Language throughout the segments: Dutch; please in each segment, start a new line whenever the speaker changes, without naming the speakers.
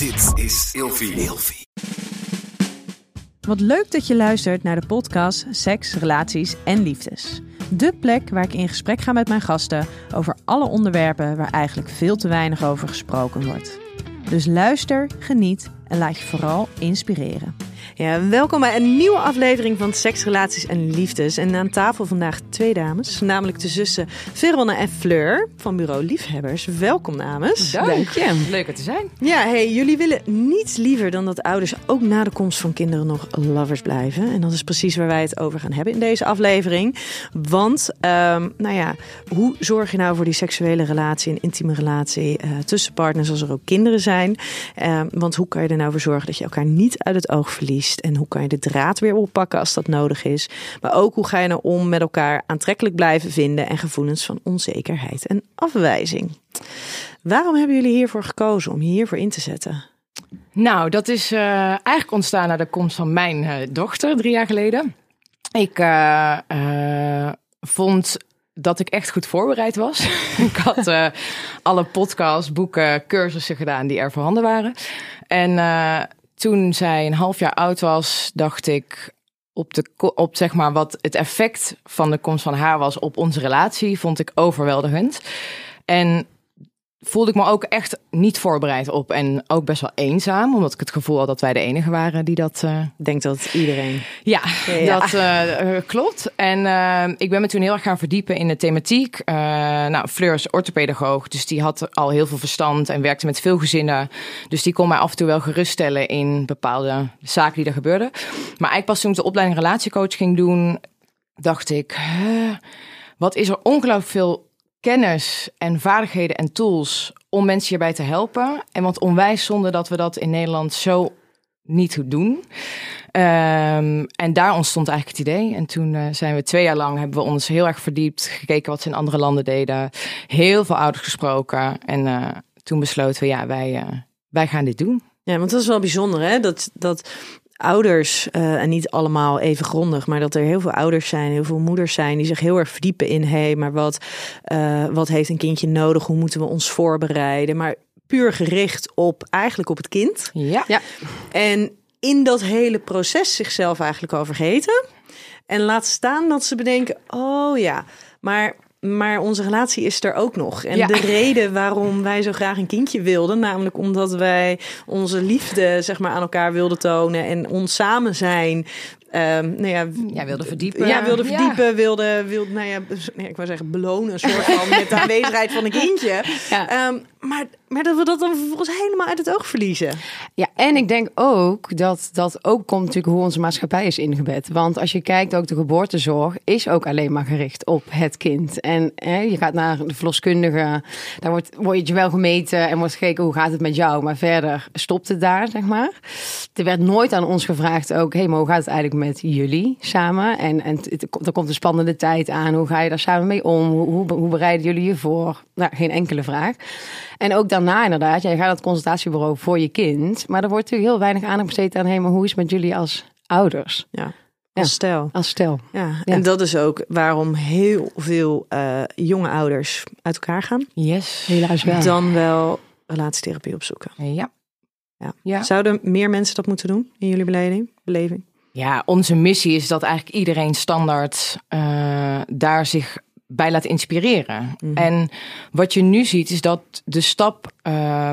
Dit is Ilfie.
Wat leuk dat je luistert naar de podcast Seks, Relaties en Liefdes. De plek waar ik in gesprek ga met mijn gasten over alle onderwerpen waar eigenlijk veel te weinig over gesproken wordt. Dus luister, geniet en laat je vooral inspireren. Ja, welkom bij een nieuwe aflevering van Seks, Relaties en Liefdes. En aan tafel vandaag twee dames, namelijk de zussen Veronne en Fleur van Bureau Liefhebbers. Welkom dames.
Dank je. Leuk er te zijn.
Ja, hey, jullie willen niets liever dan dat ouders ook na de komst van kinderen nog lovers blijven. En dat is precies waar wij het over gaan hebben in deze aflevering. Want, ehm, nou ja, hoe zorg je nou voor die seksuele relatie, een intieme relatie eh, tussen partners als er ook kinderen zijn? Ehm, want hoe kan je er nou voor zorgen dat je elkaar niet uit het oog verliest? En hoe kan je de draad weer oppakken als dat nodig is? Maar ook hoe ga je nou om met elkaar aantrekkelijk blijven vinden en gevoelens van onzekerheid en afwijzing? Waarom hebben jullie hiervoor gekozen om hiervoor in te zetten?
Nou, dat is uh, eigenlijk ontstaan na de komst van mijn uh, dochter drie jaar geleden. Ik uh, vond dat ik echt goed voorbereid was. ik had alle podcasts, boeken, cursussen gedaan die er voorhanden waren. En toen zij een half jaar oud was, dacht ik op, de, op zeg maar wat het effect van de komst van haar was op onze relatie, vond ik overweldigend. En voelde ik me ook echt niet voorbereid op. En ook best wel eenzaam, omdat ik het gevoel had dat wij de enige waren die dat... Uh...
Denk dat iedereen.
Ja, dat uh, klopt. En uh, ik ben me toen heel erg gaan verdiepen in de thematiek. nou, Fleur is orthopedagoog, dus die had al heel veel verstand en werkte met veel gezinnen. Dus die kon mij af en toe wel geruststellen in bepaalde zaken die er gebeurden. Maar eigenlijk pas toen ik de opleiding relatiecoach ging doen, dacht ik... wat is er ongelooflijk veel kennis en vaardigheden en tools om mensen hierbij te helpen. En wat onwijs zonde dat we dat in Nederland zo niet doen. Um, en daar ontstond eigenlijk het idee. En toen uh, zijn we twee jaar lang hebben we ons heel erg verdiept, gekeken wat ze in andere landen deden, heel veel ouders gesproken. En uh, toen besloten we, ja, wij, uh, wij gaan dit doen.
Ja, want dat is wel bijzonder, hè? Dat, dat ouders, uh, en niet allemaal even grondig, maar dat er heel veel ouders zijn, heel veel moeders zijn die zich heel erg verdiepen in hé, hey, maar wat, uh, wat heeft een kindje nodig? Hoe moeten we ons voorbereiden? Maar puur gericht op eigenlijk op het kind.
Ja. ja.
En in dat hele proces zichzelf eigenlijk al vergeten. En laat staan dat ze bedenken: oh ja, maar maar onze relatie is er ook nog. En de reden waarom wij zo graag een kindje wilden, namelijk omdat wij onze liefde zeg maar, aan elkaar wilden tonen en ons samen zijn. Um, nou ja,
ja, wilde verdiepen.
Ja, wilde verdiepen, ja. wilde, wilde, nou ja, nee, ik wou zeggen belonen, een soort van met de aanwezigheid van een kindje. Ja. Um, maar, maar dat we dat dan vervolgens helemaal uit het oog verliezen.
Ja, en ik denk ook dat dat ook komt natuurlijk hoe onze maatschappij is ingebed. Want als je kijkt, ook de geboortezorg is ook alleen maar gericht op het kind. En hè, je gaat naar de verloskundige, daar wordt, word je wel gemeten en wordt gekeken hoe gaat het met jou. Maar verder stopt het daar, zeg maar. Er werd nooit aan ons gevraagd ook, hé, hey, hoe gaat het eigenlijk met jullie samen? En, en er komt een spannende tijd aan. Hoe ga je daar samen mee om? Hoe, hoe, hoe bereiden jullie je voor? Nou, geen enkele vraag. En ook daarna inderdaad, jij gaat naar het consultatiebureau voor je kind. Maar er wordt natuurlijk heel weinig aandacht besteed aan, hey, maar hoe is het met jullie als ouders?
Ja. Als stel.
Als stel.
Ja. En dat is ook waarom heel veel uh, jonge ouders uit elkaar gaan.
Yes.
Helaas wel.
Dan wel relatietherapie opzoeken.
Ja.
ja. ja. Zouden meer mensen dat moeten doen in jullie beleving? beleving?
Ja, onze missie is dat eigenlijk iedereen standaard uh, daar zich bij laat inspireren. Mm -hmm. En wat je nu ziet is dat de stap uh,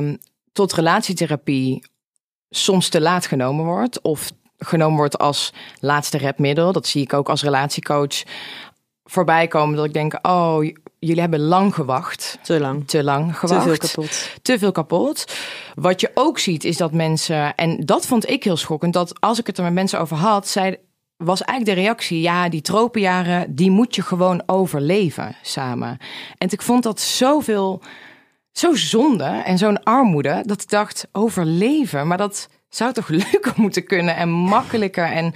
tot relatietherapie soms te laat genomen wordt of genomen wordt als laatste redmiddel. Dat zie ik ook als relatiecoach voorbij komen dat ik denk, oh, jullie hebben lang gewacht.
Te lang.
Te lang gewacht.
Te veel kapot.
Te veel kapot. Wat je ook ziet is dat mensen, en dat vond ik heel schokkend, dat als ik het er met mensen over had, zei, was eigenlijk de reactie, ja, die tropenjaren, die moet je gewoon overleven samen. En ik vond dat zoveel, zo zonde en zo'n armoede, dat ik dacht, overleven, maar dat zou toch leuker moeten kunnen en makkelijker en...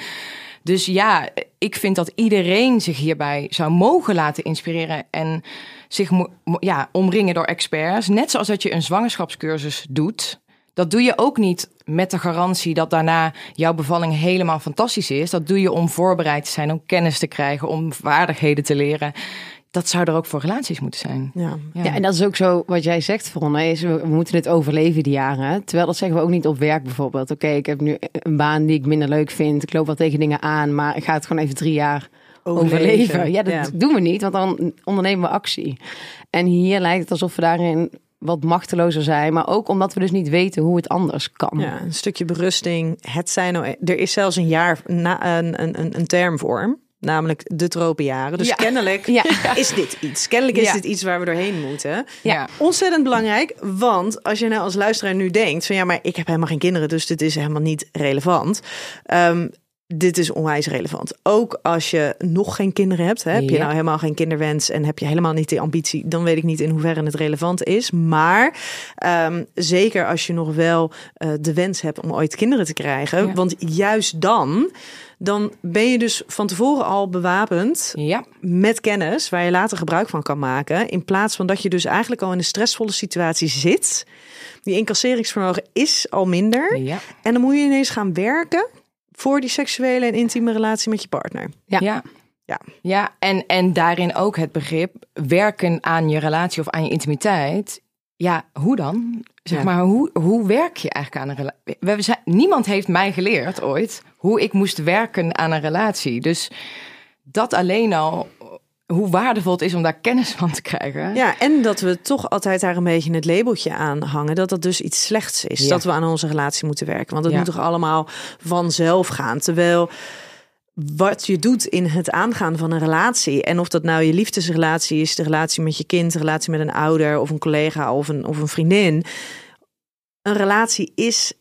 Dus ja, ik vind dat iedereen zich hierbij zou mogen laten inspireren en zich ja, omringen door experts. Net zoals dat je een zwangerschapscursus doet. Dat doe je ook niet met de garantie dat daarna jouw bevalling helemaal fantastisch is. Dat doe je om voorbereid te zijn, om kennis te krijgen, om vaardigheden te leren. dat zou er ook voor relaties moeten zijn.
Ja.
Ja. en dat is ook zo wat jij zegt, Veronne, is we, we moeten het overleven die jaren. Terwijl dat zeggen we ook niet op werk bijvoorbeeld. Oké, ik heb nu een baan die ik minder leuk vind. Ik loop wel tegen dingen aan, maar ik ga het gewoon even drie jaar overleven. Ja, dat
Ja.
doen we niet, want dan ondernemen we actie. En hier lijkt het alsof we daarin wat machtelozer zijn. Maar ook omdat we dus niet weten hoe het anders kan.
Ja, een stukje berusting. Het zijn nou, er is zelfs een jaar na, een, een, een, term voor. Namelijk de tropenjaren. Dus
Ja.
kennelijk
Ja.
is dit iets. Kennelijk is
Ja.
dit iets waar we doorheen moeten.
Ja.
Ontzettend belangrijk, want als je nou als luisteraar nu denkt van ja, maar ik heb helemaal geen kinderen, dus dit is helemaal niet relevant. Ehm, dit is onwijs relevant. Ook als je nog geen kinderen hebt, hè, heb je
Ja.
nou helemaal geen kinderwens en heb je helemaal niet die ambitie, dan weet ik niet in hoeverre het relevant is. Maar ehm, zeker als je nog wel eh, de wens hebt om ooit kinderen te krijgen,
Ja.
want juist dan, dan ben je dus van tevoren al bewapend
Ja,
met kennis waar je later gebruik van kan maken. In plaats van dat je dus eigenlijk al in een stressvolle situatie zit. Die incasseringsvermogen is al minder. En dan moet je ineens gaan werken voor die seksuele en intieme relatie met je partner.
Ja.
ja.
Ja.
Ja, en, en daarin ook het begrip werken aan je relatie of aan je intimiteit. Ja, hoe dan? Zeg
Ja.
maar, hoe, hoe werk je eigenlijk aan een relatie? We zijn, niemand heeft mij geleerd ooit hoe ik moest werken aan een relatie. Dus dat alleen al, hoe waardevol het is om daar kennis van te krijgen.
Ja, en dat we toch altijd daar een beetje het labeltje aan hangen. Dat dat dus iets slechts is.
Ja.
Dat we aan onze relatie moeten werken. Want het
Ja.
moet toch allemaal vanzelf gaan. Terwijl wat je doet in het aangaan van een relatie. En of dat nou je liefdesrelatie is, de relatie met je kind, de relatie met een ouder of een collega of een, of een vriendin. Een relatie is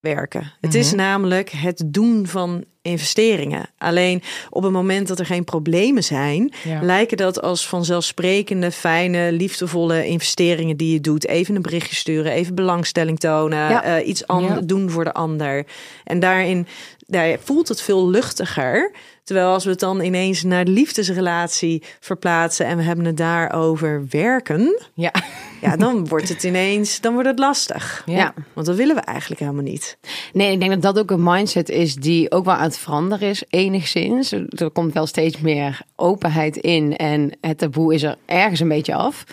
werken. Het is
Mhm.
namelijk het doen van investeringen. Alleen op het moment dat er geen problemen zijn,
Ja.
lijken dat als vanzelfsprekende, fijne, liefdevolle investeringen die je doet. Even een berichtje sturen, even belangstelling tonen,
Ja.
eh, iets anders
Ja.
doen voor de ander. En daarin daar voelt het veel luchtiger. Terwijl als we het dan ineens naar de liefdesrelatie verplaatsen en we hebben het daarover werken,
Ja.
ja, dan wordt het ineens, dan wordt het lastig.
Ja.
Ja.
Want dat willen we eigenlijk helemaal niet.
Nee, ik denk dat dat ook een mindset is die ook wel aan het veranderen is, enigszins. Er komt wel steeds meer openheid in en het taboe is er ergens een beetje af.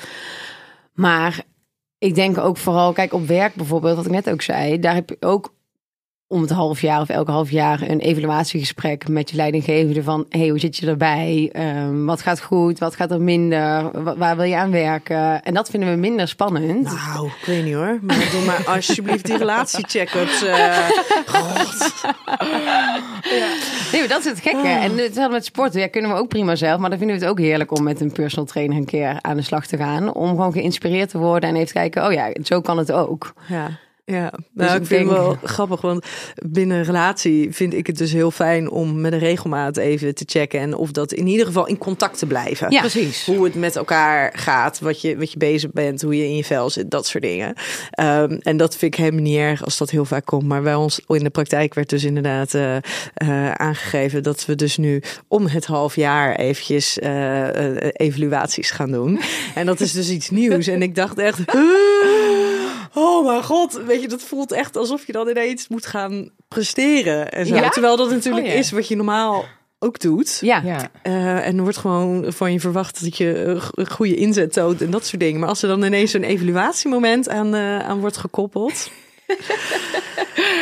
Maar ik denk ook vooral, kijk op werk bijvoorbeeld, wat ik net ook zei, daar heb je ook om het half jaar of elke half jaar een evaluatiegesprek met je leidinggevende van, hey, hoe zit je erbij? Ehm, wat gaat goed? Wat gaat er minder? Wa- waar wil je aan werken? En dat vinden we minder spannend.
Nou, ik weet niet hoor. Maar doe maar alsjeblieft die relatiecheck-ups. eh
Nee, maar dat is het gekke. En hetzelfde met sporten. Ja, kunnen we ook prima zelf. Maar dan vinden we het ook heerlijk om met een personal trainer een keer aan de slag te gaan. Om gewoon geïnspireerd te worden en even te kijken, oh ja, zo kan het ook.
Ja. Ja, nou,
Dus
ik
ik
vind het wel grappig, want binnen een relatie vind ik het dus heel fijn om met een regelmaat even te checken en of dat in ieder geval in contact te blijven.
Ja.
Precies.
Hoe het met elkaar gaat, wat je, wat je bezig bent, hoe je in je vel zit, dat soort dingen. Ehm, en dat vind ik helemaal niet erg als dat heel vaak komt. Maar bij ons in de praktijk werd dus inderdaad eh, eh, aangegeven dat we dus nu om het half jaar eventjes eh, evaluaties gaan doen. En dat is dus iets nieuws. En ik dacht echt. Oh mijn god, weet je, dat voelt echt alsof je dan ineens moet gaan presteren. En zo.
Ja?
Terwijl dat natuurlijk
Oh ja.
is wat je normaal ook doet.
Ja,
Ja.
Eh, en er wordt gewoon van je verwacht dat je go- goede inzet toont en dat soort dingen. Maar als er dan ineens zo'n evaluatiemoment aan, eh, aan wordt gekoppeld.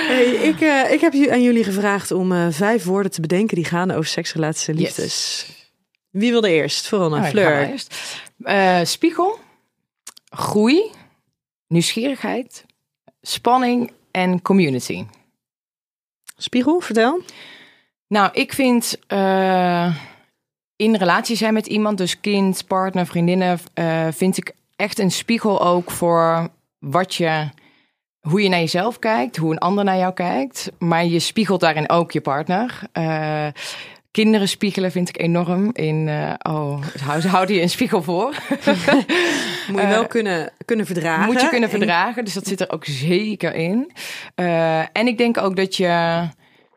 hey, ik, eh, ik heb aan jullie gevraagd om eh, vijf woorden te bedenken die gaan over seks, relaties en
Yes.
liefdes. Wie wilde eerst? Veronne,
Oh, ik ga maar
Fleur.
eerst. Eh, spiegel, groei, nieuwsgierigheid, spanning en community.
Spiegel, vertel.
Nou, ik vind eh, in relatie zijn met iemand, dus kind, partner, vriendinnen, eh, vind ik echt een spiegel ook voor wat je, hoe je naar jezelf kijkt, hoe een ander naar jou kijkt. Maar je spiegelt daarin ook je partner. Eh, kinderen spiegelen vind ik enorm. In, eh, oh, hou- ze houden je een spiegel voor.
Moet je wel kunnen, kunnen verdragen.
Moet je kunnen
En-
verdragen, dus dat zit er ook zeker in. Eh, en ik denk ook dat je,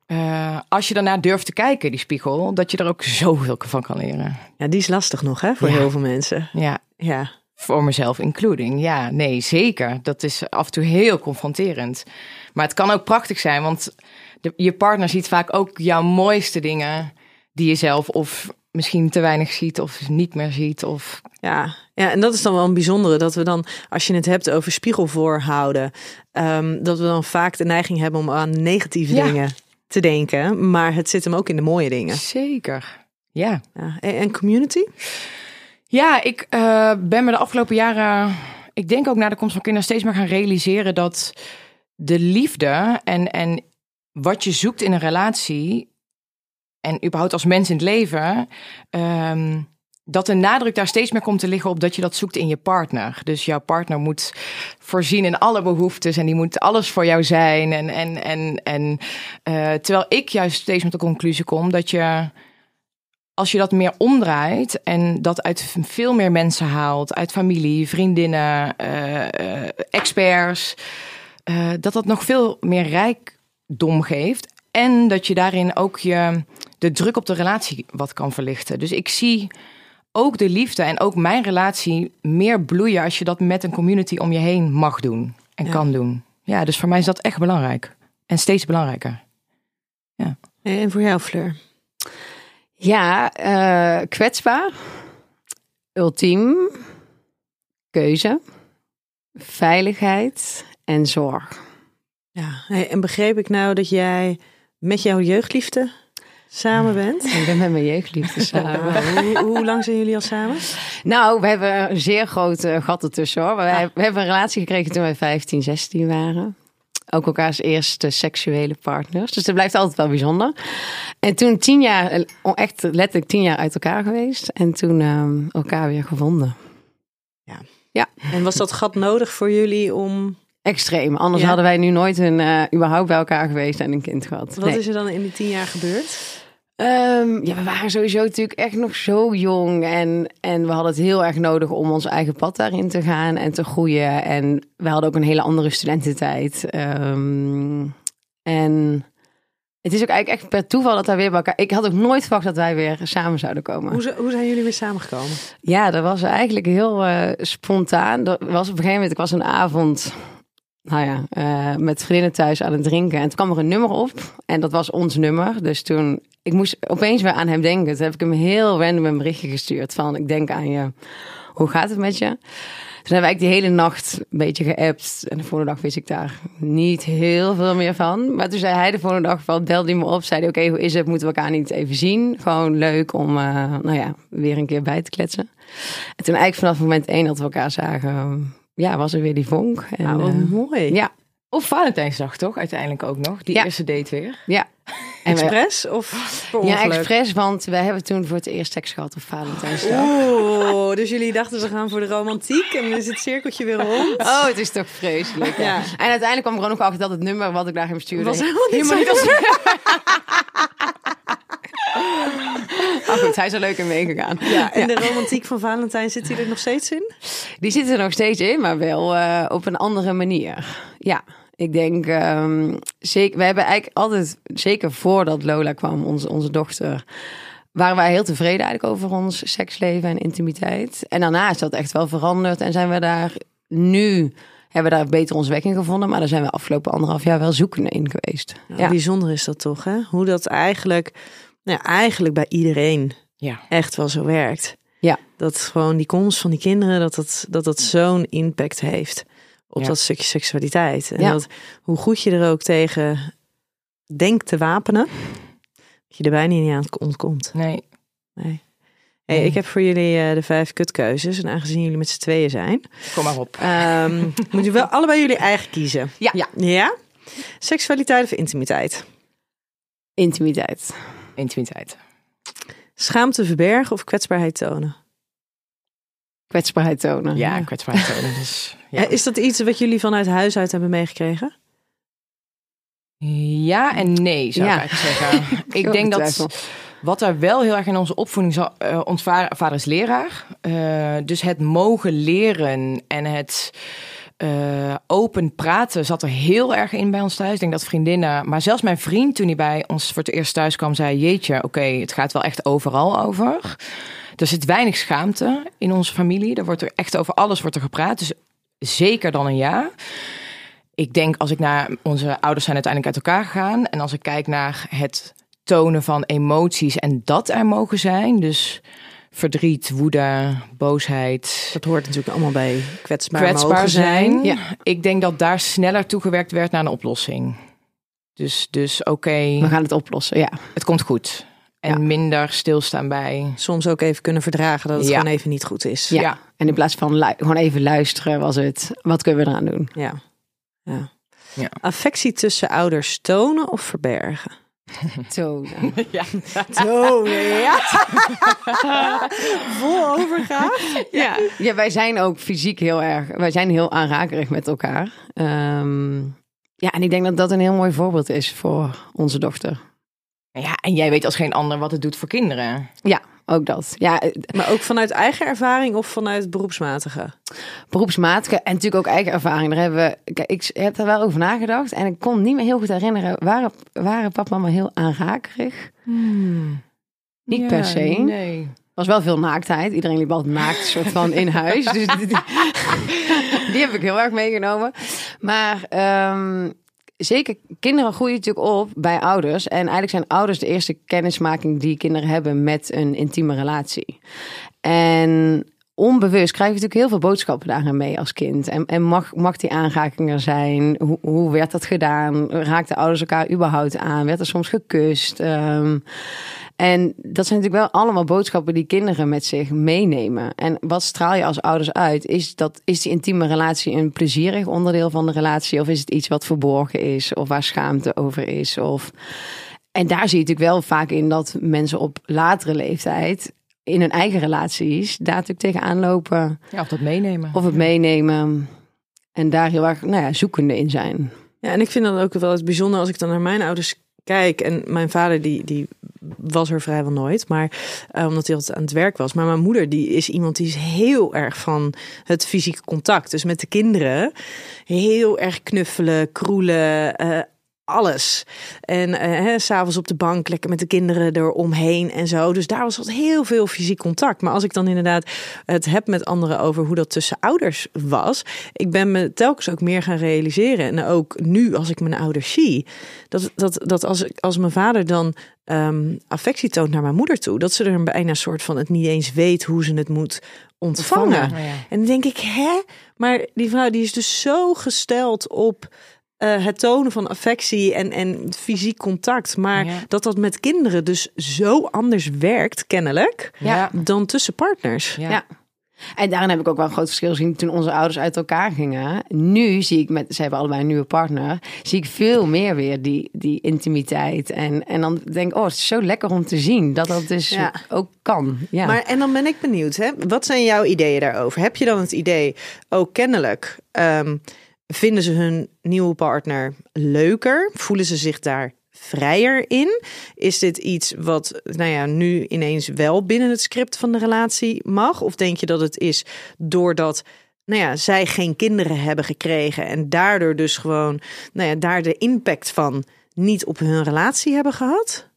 eh, als je daarnaar durft te kijken, die spiegel, dat je er ook zoveel van kan leren.
Ja, die is lastig nog hè, voor
Ja.
heel veel mensen.
Ja,
Ja.
voor mezelf including. Ja, nee, zeker. Dat is af en toe heel confronterend. Maar het kan ook prachtig zijn, want de, je partner ziet vaak ook jouw mooiste dingen die je zelf of misschien te weinig ziet of niet meer ziet. Of...
Ja. ja, en dat is dan wel een bijzondere. Dat we dan, als je het hebt over spiegel voorhouden, ehm, dat we dan vaak de neiging hebben om aan negatieve
Ja.
dingen te denken. Maar het zit hem ook in de mooie dingen.
Zeker. Ja.
Ja. En, en community?
Ja, ik eh, ben me de afgelopen jaren, ik denk ook na de komst van kinderen, steeds meer gaan realiseren dat de liefde en, en wat je zoekt in een relatie en überhaupt als mens in het leven, ehm, dat de nadruk daar steeds meer komt te liggen op dat je dat zoekt in je partner. Dus jouw partner moet voorzien in alle behoeftes en die moet alles voor jou zijn. En, en, en, en eh, terwijl ik juist steeds met de conclusie kom dat je als je dat meer omdraait en dat uit veel meer mensen haalt, uit familie, vriendinnen, eh, eh, experts, dat dat nog veel meer rijkdom geeft. En dat je daarin ook je, de druk op de relatie wat kan verlichten. Dus ik zie ook de liefde en ook mijn relatie meer bloeien als je dat met een community om je heen mag doen en
Ja.
kan doen. Ja, dus voor mij is dat echt belangrijk. En steeds belangrijker.
En voor jou, Fleur?
Ja, eh, kwetsbaar. Ultiem. Keuze. Veiligheid en zorg.
Ja. En begreep ik nou dat jij met jouw jeugdliefde samen bent?
Ik ben met mijn jeugdliefde samen.
hoe, hoe lang zijn jullie al samen?
Nou, we hebben een zeer grote gat ertussen hoor. Wij, we hebben een relatie gekregen toen wij 15, 16 waren. Ook elkaars eerste seksuele partners. Dus dat blijft altijd wel bijzonder. En toen tien jaar, eh, echt letterlijk tien jaar uit elkaar geweest. En toen ehm, elkaar weer gevonden.
En was dat gat nodig voor jullie om...
Extreem. Anders
Ja.
hadden wij nu nooit een, eh, überhaupt bij elkaar geweest en een kind gehad.
Wat
Nee.
is er dan in die tien jaar gebeurd?
Ehm, ja, we waren sowieso natuurlijk echt nog zo jong. En, en we hadden het heel erg nodig om ons eigen pad daarin te gaan en te groeien. En we hadden ook een hele andere studententijd. Ehm, en het is ook eigenlijk echt per toeval dat wij weer bij elkaar... Ik had ook nooit verwacht dat wij weer samen zouden komen.
Hoe, hoe zijn jullie weer samengekomen?
Ja, dat was eigenlijk heel eh, spontaan. Dat was op een gegeven moment, ik was een avond, nou ja, eh, met vriendinnen thuis aan het drinken. En toen kwam er een nummer op en dat was ons nummer. Dus toen, ik moest opeens weer aan hem denken. Toen heb ik hem heel random een berichtje gestuurd van, ik denk aan je. Hoe gaat het met je? Toen hebben wij eigenlijk die hele nacht een beetje geappt. En de volgende dag wist ik daar niet heel veel meer van. Maar toen zei hij de volgende dag van, belde hij me op. Zei hij, oké, hoe is het? Moeten we elkaar niet even zien? Gewoon leuk om, eh, nou ja, weer een keer bij te kletsen. En toen eigenlijk vanaf moment één dat we elkaar zagen, ja, was er weer die vonk. En,
Nou, wat
eh,
mooi.
ja,
Of Valentijnsdag toch? Uiteindelijk ook nog. Die
Ja.
eerste date weer.
ja. En we-
Expres of per
ja, expres, want wij hebben toen voor het eerst seks gehad op Valentijnsdag.
Oeh, dus jullie dachten ze gaan voor de romantiek en dan is het cirkeltje weer rond.
Oh, het is toch vreselijk. Ja.
Ja.
En uiteindelijk kwam ik er ook nog achter dat het nummer wat ik naar hem stuurde...
Was helemaal niet zo
Maar goed, hij is er leuk in meegegaan.
Ja, en de romantiek van Valentijn zit hij er nog steeds in?
Die zit er nog steeds in, maar wel eh, op een andere manier. Ja, ik denk ehm, zeker. We hebben eigenlijk altijd, zeker voordat Lola kwam, onze, onze dochter, waren wij heel tevreden eigenlijk over ons seksleven en intimiteit. En daarna is dat echt wel veranderd en zijn we daar nu. Hebben we daar beter ons weg in gevonden, maar daar zijn we afgelopen anderhalf jaar wel zoekende in geweest.
Ja. Bijzonder is dat toch, hè? Hoe dat eigenlijk, nou ja, eigenlijk bij iedereen
Ja.
echt wel zo werkt.
Ja.
Dat gewoon die komst van die kinderen, dat dat, dat, dat zo'n impact heeft op
Ja.
dat stukje seksualiteit. En
Ja.
dat, hoe goed je er ook tegen denkt te wapenen, dat je er bijna niet aan ontkomt.
Nee.
Nee. Hey,
Nee.
ik heb voor jullie eh, de vijf kutkeuzes. En aangezien jullie met z'n tweeën zijn,
Kom maar op.
ehm moet je wel allebei jullie eigen kiezen.
Ja.
Ja.
Ja? Seksualiteit of intimiteit?
Intimiteit.
Intimiteit.
Schaamte verbergen of kwetsbaarheid tonen?
Kwetsbaarheid tonen.
Ja, kwetsbaarheid tonen. Dus, ja.
Eh, Is dat iets wat jullie vanuit huis uit hebben meegekregen?
ja en nee, zou
Ja.
ik eigenlijk zeggen. ik denk dat
twijfel.
wat er wel heel erg in onze opvoeding zat, eh, ons vader is leraar. Eh, dus het mogen leren en het eh, open praten zat er heel erg in bij ons thuis. Ik denk dat vriendinnen, maar zelfs mijn vriend toen hij bij ons voor het eerst thuis kwam, zei: Jeetje, oké, het gaat wel echt overal over. Er zit weinig schaamte in onze familie. Er wordt er echt over alles wordt er gepraat. Dus zeker dan een ja. Ik denk als ik naar onze ouders zijn uiteindelijk uit elkaar gegaan. En als ik kijk naar het tonen van emoties en dat er mogen zijn. Dus verdriet, woede, boosheid.
Dat hoort natuurlijk allemaal bij kwetsbaar,
kwetsbaar
mogen
zijn.
Ja.
Ik denk dat daar sneller toegewerkt werd naar een oplossing. Dus, dus oké,
We gaan het oplossen, ja.
het komt goed. En
Ja.
minder stilstaan bij.
Soms ook even kunnen verdragen dat het
Ja.
gewoon even niet goed is.
ja.
Ja.
En in plaats van gewoon even luisteren was het, wat kunnen we eraan doen?
Ja. Ja. Affectie tussen ouders tonen of verbergen?
Zo.
Ja.
Tonen, ja. Vol overgaan.
Ja. ja, wij zijn ook fysiek heel erg, wij zijn heel aanrakerig met elkaar. Ehm, ja, en ik denk dat dat een heel mooi voorbeeld is voor onze dochter.
Ja, en jij weet als geen ander wat het doet voor kinderen.
Ja, ook dat. Ja, eh,
Maar ook vanuit eigen ervaring of vanuit beroepsmatige?
beroepsmatige en natuurlijk ook eigen ervaring. Daar hebben we, ik heb er wel over nagedacht en ik kon niet meer heel goed herinneren. Waren, waren papa en mama heel aanrakerig? Niet
Ja,
per se.
Nee.
Er was wel veel naaktheid. Iedereen liep altijd naakt soort van in huis. Dus die, die- die heb ik heel erg meegenomen. Maar ehm, zeker, kinderen groeien natuurlijk op bij ouders. En eigenlijk zijn ouders de eerste kennismaking die kinderen hebben met een intieme relatie. En onbewust krijg je natuurlijk heel veel boodschappen daarin mee als kind. En, en mag, mag die aanraking er zijn? Hoe, hoe werd dat gedaan? Raakten ouders elkaar überhaupt aan? Werd er soms gekust? Ehm, en dat zijn natuurlijk wel allemaal boodschappen die kinderen met zich meenemen. En wat straal je als ouders uit? Is, dat, is die intieme relatie een plezierig onderdeel van de relatie? Of is het iets wat verborgen is? Of waar schaamte over is? Of... En daar zie je natuurlijk wel vaak in dat mensen op latere leeftijd... in hun eigen relaties daar natuurlijk tegenaan lopen.
Ja, of dat meenemen.
Of het meenemen. En daar heel erg nou ja, zoekende in zijn.
Ja, en ik vind dat ook wel het bijzonder als ik dan naar mijn ouders kijk. En mijn vader die, die was er vrijwel nooit, maar eh, omdat hij altijd aan het werk was. Maar mijn moeder die is iemand die is heel erg van het fysieke contact. Dus met de kinderen heel erg knuffelen, kroelen. eh, alles. En hè, s'avonds op de bank lekker met de kinderen eromheen en zo. Dus daar was altijd heel veel fysiek contact. Maar als ik dan inderdaad het heb met anderen over hoe dat tussen ouders was. Ik ben me telkens ook meer gaan realiseren. En ook nu als ik mijn ouders zie. Dat, dat, dat als, ik, als mijn vader dan ehm, affectie toont naar mijn moeder toe. Dat ze er een bijna een soort van het niet eens weet hoe ze het moet ontvangen.
Ja.
En dan denk ik, hè? Maar die vrouw die is dus zo gesteld op eh, het tonen van affectie en, en fysiek contact. Maar
Ja.
dat dat met kinderen dus zo anders werkt, kennelijk,
Ja.
dan tussen partners.
Ja.
Ja. En daarin heb ik ook wel een groot verschil gezien toen onze ouders uit elkaar gingen. Nu zie ik met, ze hebben allebei een nieuwe partner, zie ik veel meer weer die, die intimiteit. En, en dan denk ik, oh, het is zo lekker om te zien dat dat dus
Ja.
ook kan. Ja.
Maar en dan ben ik benieuwd, hè? wat zijn jouw ideeën daarover? Heb je dan het idee, oh kennelijk ehm, vinden ze hun nieuwe partner leuker? Voelen ze zich daar vrijer in? Is dit iets wat nou ja, nu ineens wel binnen het script van de relatie mag? Of denk je dat het is doordat nou ja, zij geen kinderen hebben gekregen en daardoor dus gewoon nou ja, daar de impact van niet op hun relatie hebben gehad?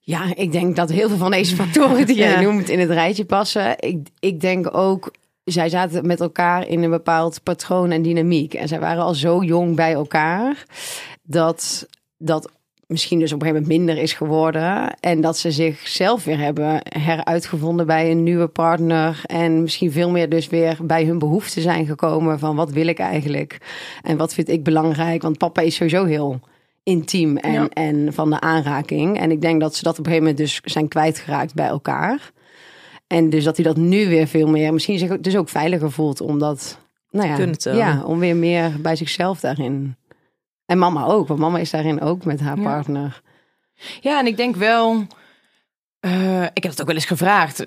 Ja, ik denk dat heel veel van deze factoren die jij
Ja.
noemt in het rijtje passen. Ik, ik denk ook, zij zaten met elkaar in een bepaald patroon en dynamiek. En zij waren al zo jong bij elkaar dat dat misschien dus op een gegeven moment minder is geworden. En dat ze zichzelf weer hebben heruitgevonden bij een nieuwe partner. En misschien veel meer dus weer bij hun behoeften zijn gekomen van wat wil ik eigenlijk? En wat vind ik belangrijk? Want papa is sowieso heel intiem en,
Ja.
en van de aanraking. En ik denk dat ze dat op een gegeven moment dus zijn kwijtgeraakt bij elkaar. En dus dat hij dat nu weer veel meer, misschien zich dus ook veiliger voelt om dat, nou ja, ja, om weer meer bij zichzelf daarin. En mama ook, want mama is daarin ook met haar
Ja.
partner.
Ja, en ik denk wel. eh, ik heb het ook wel eens gevraagd.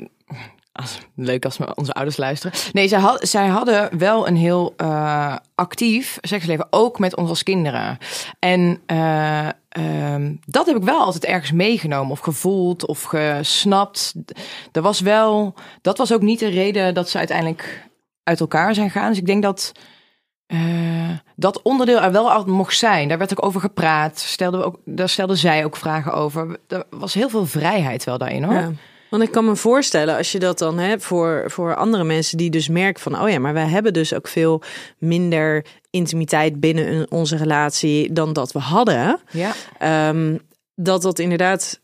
Als, leuk als onze ouders luisteren. Nee, zij, zij hadden wel een heel eh, actief seksleven, ook met ons als kinderen. En eh, ehm, dat heb ik wel altijd ergens meegenomen of gevoeld of gesnapt. Er was wel, dat was ook niet de reden dat ze uiteindelijk uit elkaar zijn gegaan. Dus ik denk dat eh, dat onderdeel er wel altijd mocht zijn. Daar werd ook over gepraat. Stelde we ook, daar stelden zij ook vragen over. Er was heel veel vrijheid wel daarin hoor.
Ja. Want ik kan me voorstellen, als je dat dan hebt voor, voor andere mensen die dus merken van, oh ja, maar wij hebben dus ook veel minder intimiteit binnen onze relatie dan dat we hadden.
Ja.
Ehm, dat dat inderdaad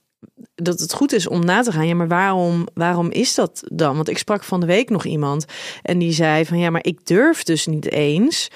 dat het goed is om na te gaan. Ja, maar waarom, waarom is dat dan? Want ik sprak van de week nog iemand en die zei van ja, maar ik durf dus niet eens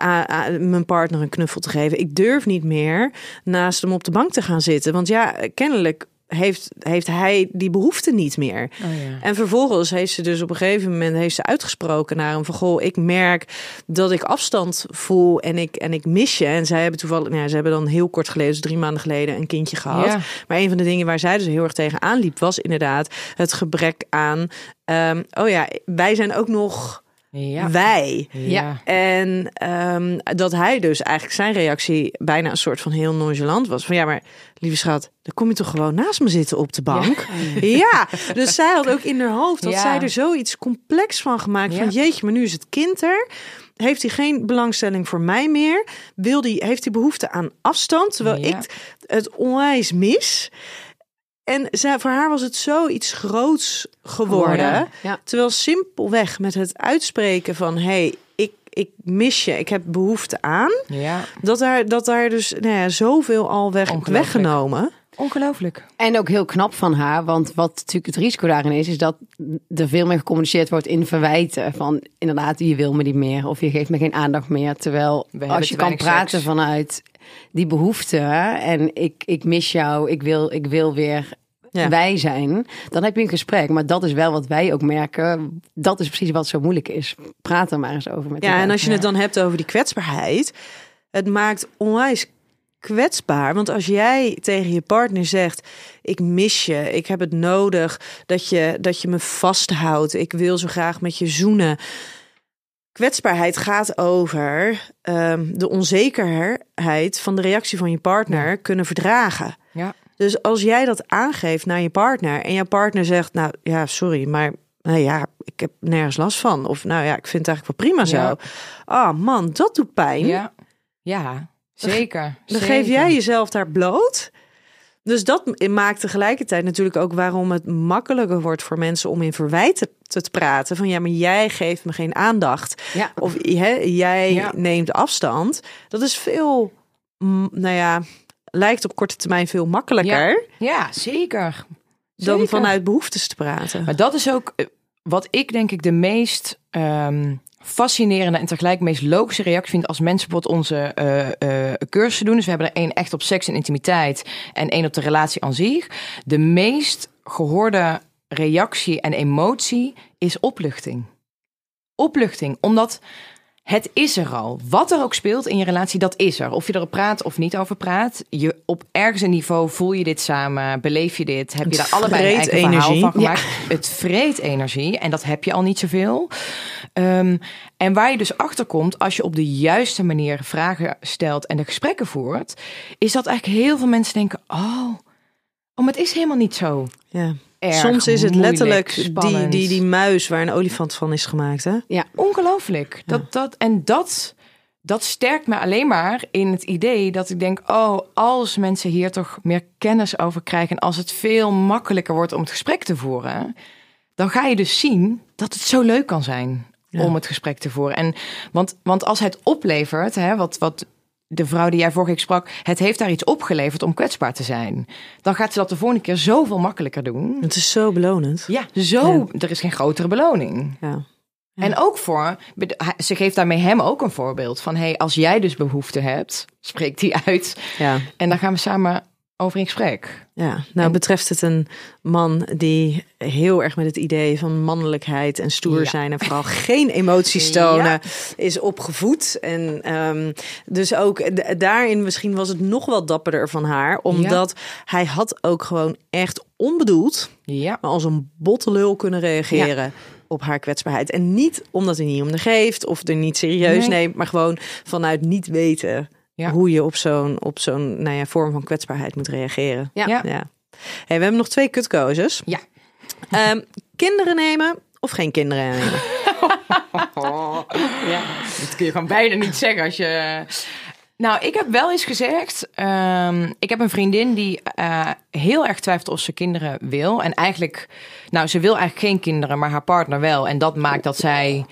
a- a- mijn partner een knuffel te geven. Ik durf niet meer naast hem op de bank te gaan zitten. Want ja, kennelijk heeft, heeft hij die behoefte niet meer.
Oh, ja.
En vervolgens heeft ze dus op een gegeven moment heeft ze uitgesproken naar hem van goh, ik merk dat ik afstand voel en ik en ik mis je. En zij hebben toevallig, nou ja, ze hebben dan heel kort geleden, dus drie maanden geleden, een kindje gehad.
Ja.
Maar een van de dingen waar zij dus heel erg tegen aanliep, was inderdaad het gebrek aan. ehm, oh ja, wij zijn ook nog
Ja.
wij.
Ja.
En ehm, dat hij dus eigenlijk zijn reactie bijna een soort van heel nonchalant was. Van ja, maar lieve schat, dan kom je toch gewoon naast me zitten op de bank. Ja, dus zij had ook in haar hoofd dat
Ja.
zij er zoiets complex van gemaakt. Van jeetje, maar nu is het kind er. Heeft hij geen belangstelling voor mij meer? Wil die, heeft hij behoefte aan afstand? Terwijl
Ja.
ik het onwijs mis. En zij, voor haar was het zoiets groots geworden.
Ja. Ja.
Terwijl simpelweg met het uitspreken van... hey, ik, ik mis je, ik heb behoefte aan...
ja.
dat daar, dat daar dus nou ja, zoveel al weg,
Ongelooflijk.
weggenomen.
Ongelooflijk.
En ook heel knap van haar, want wat natuurlijk het risico daarin is, is dat er veel meer gecommuniceerd wordt in verwijten. Van inderdaad, je wil me niet meer of je geeft me geen aandacht meer. Terwijl
We
als je kan praten
seks.
vanuit die behoefte en ik, ik mis jou, ik wil, ik wil weer
Ja.
wij zijn, dan heb je een gesprek. Maar dat is wel wat wij ook merken. Dat is precies wat zo moeilijk is. Praat er maar eens over met
Ja, en als je
Ja.
het dan hebt over die kwetsbaarheid... het maakt onwijs kwetsbaar. Want als jij tegen je partner zegt... ik mis je, ik heb het nodig dat je, dat je me vasthoudt... ik wil zo graag met je zoenen... Kwetsbaarheid gaat over ehm, de onzekerheid van de reactie van je partner kunnen verdragen.
Ja.
Dus als jij dat aangeeft naar je partner en jouw partner zegt, nou ja, sorry, maar nou ja, ik heb nergens last van. Of nou ja, ik vind het eigenlijk wel prima zo.
Ja.
Ah man, dat doet pijn.
Ja. Ja. Zeker.
Dan
Zeker.
geef jij jezelf daar bloot. Dus dat maakt tegelijkertijd natuurlijk ook waarom het makkelijker wordt voor mensen om in verwijten te praten. Van ja, maar jij geeft me geen aandacht.
Ja.
Of jij
Ja.
neemt afstand. Dat is veel, mm, nou ja, lijkt op korte termijn veel makkelijker
Ja, zeker.
dan vanuit behoeftes te praten.
Maar dat is ook eh, wat ik denk ik de meest ehm, fascinerende en tegelijk meest logische reactie vind als mensen bijvoorbeeld onze eh, eh, cursussen doen. Dus we hebben er één echt op seks en intimiteit en één op de relatie aan zich. De meest gehoorde reactie en emotie is opluchting. Opluchting, omdat het is er al. Wat er ook speelt in je relatie, dat is er. Of je erop praat of niet over praat. Je, op ergens een niveau voel je dit samen, beleef je dit. Heb je daar allebei een eigen verhaal
energie.
van gemaakt. Het vreet energie en dat heb je al niet zoveel. Ehm, en waar je dus achter komt als je op de juiste manier vragen stelt en de gesprekken voert, is dat eigenlijk heel veel mensen denken: oh, oh maar het is helemaal niet zo.
Ja.
Erg,
Soms is het
moeilijk,
letterlijk die, die, die muis waar een olifant van is gemaakt. Hè?
Ongelooflijk. Dat, dat, en dat, dat sterkt me alleen maar in het idee dat ik denk: oh, als mensen hier toch meer kennis over krijgen en als het veel makkelijker wordt om het gesprek te voeren, dan ga je dus zien dat het zo leuk kan zijn
Ja.
om het gesprek te voeren. En want, want als het oplevert, hè, wat, wat de vrouw die jij vorige keer sprak, het heeft daar iets opgeleverd om kwetsbaar te zijn, dan gaat ze dat de volgende keer zoveel makkelijker doen.
Het is zo belonend.
Ja, zo. Er is geen grotere beloning.
Ja. Ja.
En ook voor, ze geeft daarmee hem ook een voorbeeld van: hey, als jij dus behoefte hebt, spreekt die uit.
Ja.
En dan gaan we samen over in gesprek.
Ja, nou
En-
betreft het een man die heel erg met het idee van mannelijkheid en stoer
Ja.
zijn en vooral geen emoties tonen
Ja.
is opgevoed. En ehm, dus ook daarin misschien was het nog wel dapperder van haar, omdat hij had ook gewoon echt onbedoeld,
Ja,
maar als een bottelul kunnen reageren. Op haar kwetsbaarheid. En niet omdat hij niet om de geeft of er niet serieus
Nee.
neemt, maar gewoon vanuit niet weten
Ja.
hoe je op zo'n op zo'n nou ja, vorm van kwetsbaarheid moet reageren.
Ja.
Ja.
Ja. Hey, we hebben nog twee kutkozes.
Ja.
Ehm, kinderen nemen of geen kinderen nemen?
ja. Dat kun je gewoon bijna niet zeggen als je. Nou, ik heb wel eens gezegd. ehm, ik heb een vriendin die eh, heel erg twijfelt of ze kinderen wil. En eigenlijk, nou, ze wil eigenlijk geen kinderen, maar haar partner wel. En dat maakt dat zij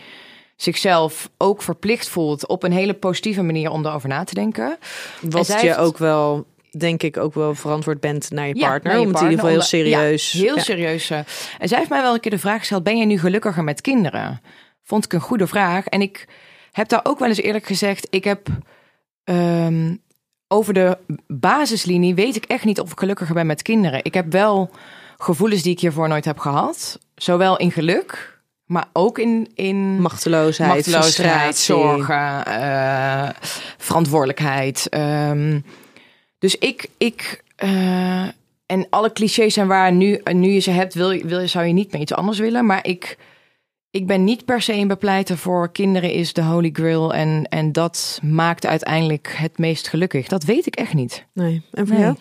zichzelf ook verplicht voelt op een hele positieve manier om erover na te denken.
Wat je
heeft-
ook wel denk ik ook wel verantwoord bent naar je partner.
je
om het in ieder geval heel serieus.
Ja, heel
Ja.
serieus. eh. En zij heeft mij wel een keer de vraag gesteld: ben jij nu gelukkiger met kinderen? Vond ik een goede vraag. En ik heb daar ook wel eens eerlijk gezegd: ik heb ehm, over de basislinie weet ik echt niet of ik gelukkiger ben met kinderen. Ik heb wel gevoelens die ik hiervoor nooit heb gehad, zowel in geluk, maar ook in in
Machteloosheid,
machteloosheid, zorgen, eh, verantwoordelijkheid. Ehm, dus ik, ik eh, en alle clichés zijn waar. Nu, nu je ze hebt, wil, je- wil, je- zou je niet meer iets anders willen. Maar ik, ik ben niet per se een bepleiter voor kinderen is de holy grail. En, en dat maakt uiteindelijk het meest gelukkig. Dat weet ik echt niet.
Nee. En voor
Nee.
jou?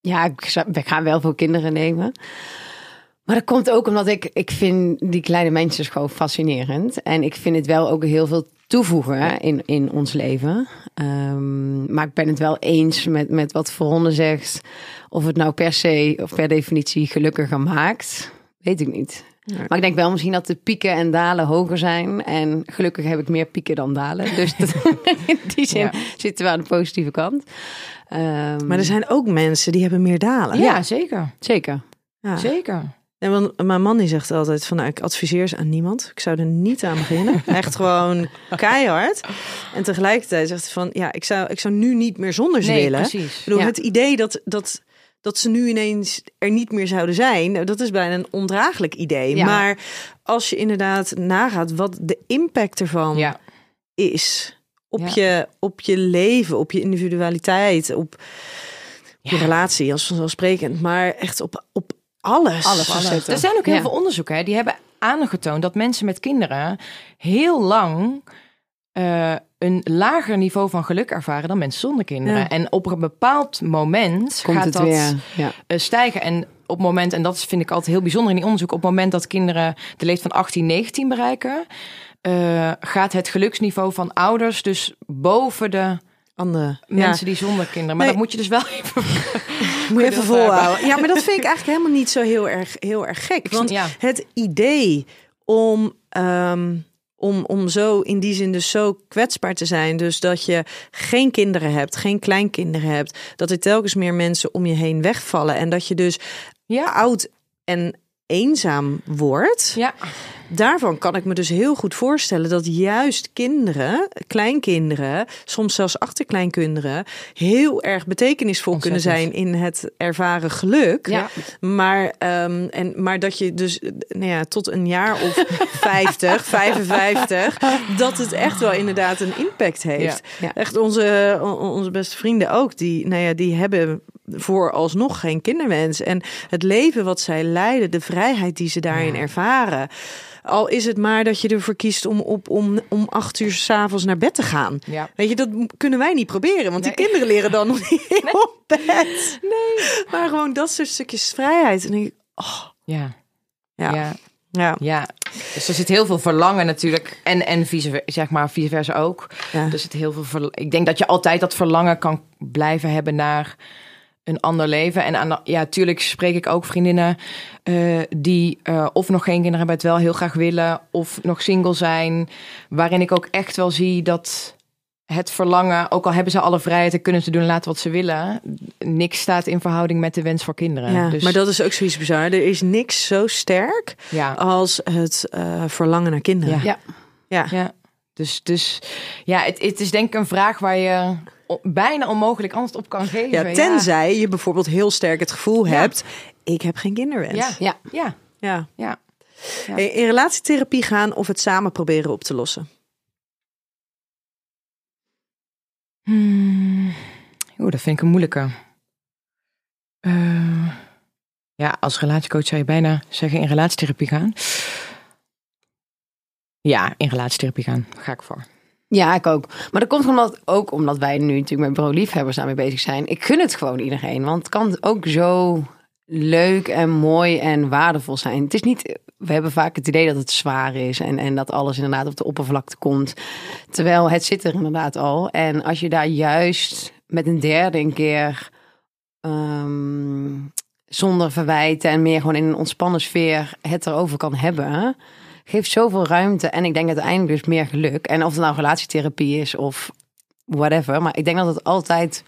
Ja, ik, zou- we gaan wel veel kinderen nemen. Maar dat komt ook omdat ik, ik vind die kleine mensen gewoon fascinerend. En ik vind het wel ook heel veel toevoegen in, in ons leven. Ehm, maar ik ben het wel eens met, met wat Veronne zegt. Of het nou per se of per definitie gelukkiger maakt, weet ik niet. Maar ik denk wel misschien dat de pieken en dalen hoger zijn. En gelukkig heb ik meer pieken dan dalen. Dus dat- in die zin
Ja.
zitten we aan de positieve kant. Ehm,
Maar er zijn ook mensen die hebben meer dalen.
Ja, zeker.
Zeker.
Ja.
Zeker.
En want mijn man die zegt altijd van nou, ik adviseer ze aan niemand. Ik zou er niet aan beginnen. Echt gewoon keihard. En tegelijkertijd zegt hij van ja, ik zou, ik zou nu niet meer zonder ze
Nee,
willen.
precies.
Ik bedoel,
Ja.
het idee dat, dat, dat ze nu ineens er niet meer zouden zijn, nou, dat is bijna een ondraaglijk idee.
Ja.
Maar als je inderdaad nagaat wat de impact ervan
Ja.
is op, je, op je leven, op je individualiteit, op je relatie als vanzelfsprekend, maar echt op, op alles.
Alles.
Alles.
facetten.
Er zijn ook heel
Ja.
veel onderzoeken hè, die hebben aangetoond dat mensen met kinderen heel lang eh, een lager niveau van geluk ervaren dan mensen zonder kinderen.
Ja.
En op een bepaald moment
Komt
gaat
het
dat.
Ja.
eh, stijgen. En op het moment, en dat vind ik altijd heel bijzonder in die onderzoek, op het moment dat kinderen de leeftijd van 18, 19 bereiken, eh, gaat het geluksniveau van ouders dus boven de
Andere
mensen die zonder kinderen. Maar
Nee.
dat moet je dus wel even.
Moet je even volhouden. Ja, maar dat vind ik eigenlijk helemaal niet zo heel erg, heel erg gek. Want
ja.
het idee om, ehm, om, om zo in die zin dus zo kwetsbaar te zijn. Dus dat je geen kinderen hebt, geen kleinkinderen hebt. Dat er telkens meer mensen om je heen wegvallen. En dat je dus
Ja,
oud en eenzaam wordt.
ja.
Daarvan kan ik me dus heel goed voorstellen dat juist kinderen, kleinkinderen, soms zelfs achterkleinkinderen, heel erg betekenisvol kunnen zijn in het ervaren geluk.
Ja.
Maar, ehm, en, maar dat je dus nou ja, tot een jaar of 50, 55, dat het echt wel inderdaad een impact heeft.
Ja.
Echt onze, on- onze beste vrienden ook, die, nou ja, die hebben vooralsnog geen kinderwens. En het leven wat zij leiden, de vrijheid die ze daarin ervaren. Al is het maar dat je ervoor kiest om op om, om acht uur s'avonds naar bed te gaan.
Ja.
Weet je, dat kunnen wij niet proberen, want die
Nee.
kinderen leren dan nog niet op bed. Nee. Maar gewoon dat soort stukjes vrijheid. En ik, oh,
Ja.
ja, ja.
ja. Ja, dus er zit heel veel verlangen natuurlijk. En, en vice, zeg maar, vice versa ook.
Ja.
Er zit heel veel Ik denk dat je altijd dat verlangen kan blijven hebben naar een ander leven. En aan, ja, tuurlijk spreek ik ook vriendinnen eh, die eh, of nog geen kinderen hebben, het wel heel graag willen, of nog single zijn. Waarin ik ook echt wel zie dat het verlangen, ook al hebben ze alle vrijheid en kunnen ze doen en laten wat ze willen, niks staat in verhouding met de wens voor kinderen.
Ja,
dus,
maar dat is ook zoiets bizar. Er is niks zo sterk
ja.
als het eh, verlangen naar kinderen.
Ja.
Ja.
Ja.
Dus, dus ja, het, het is denk ik een vraag waar je bijna onmogelijk antwoord op kan geven.
Ja, tenzij je bijvoorbeeld heel sterk het gevoel
Ja.
hebt, ik heb geen kinderwens.
Ja,
Ja.
ja,
Ja.
ja. Ja.
Hey, In relatietherapie gaan of het samen proberen op te lossen.
Hmm. Oeh, dat vind ik een moeilijke. Eh, ja, als relatiecoach zou je bijna zeggen in relatietherapie gaan. Ja, in relatietherapie gaan. Ga ik voor.
Ja, ik ook. Maar dat komt omdat, ook omdat wij nu natuurlijk met Bro Liefhebbers daarmee bezig zijn. Ik gun het gewoon iedereen. Want het kan ook zo leuk en mooi en waardevol zijn. Het is niet... We hebben vaak het idee dat het zwaar is en, en dat alles inderdaad op de oppervlakte komt. Terwijl het zit er inderdaad al. En als je daar juist met een derde een keer ehm, zonder verwijten en meer gewoon in een ontspannen sfeer het erover kan hebben, geeft zoveel ruimte. En ik denk uiteindelijk dus meer geluk. En of het nou relatietherapie is of whatever. Maar ik denk dat het altijd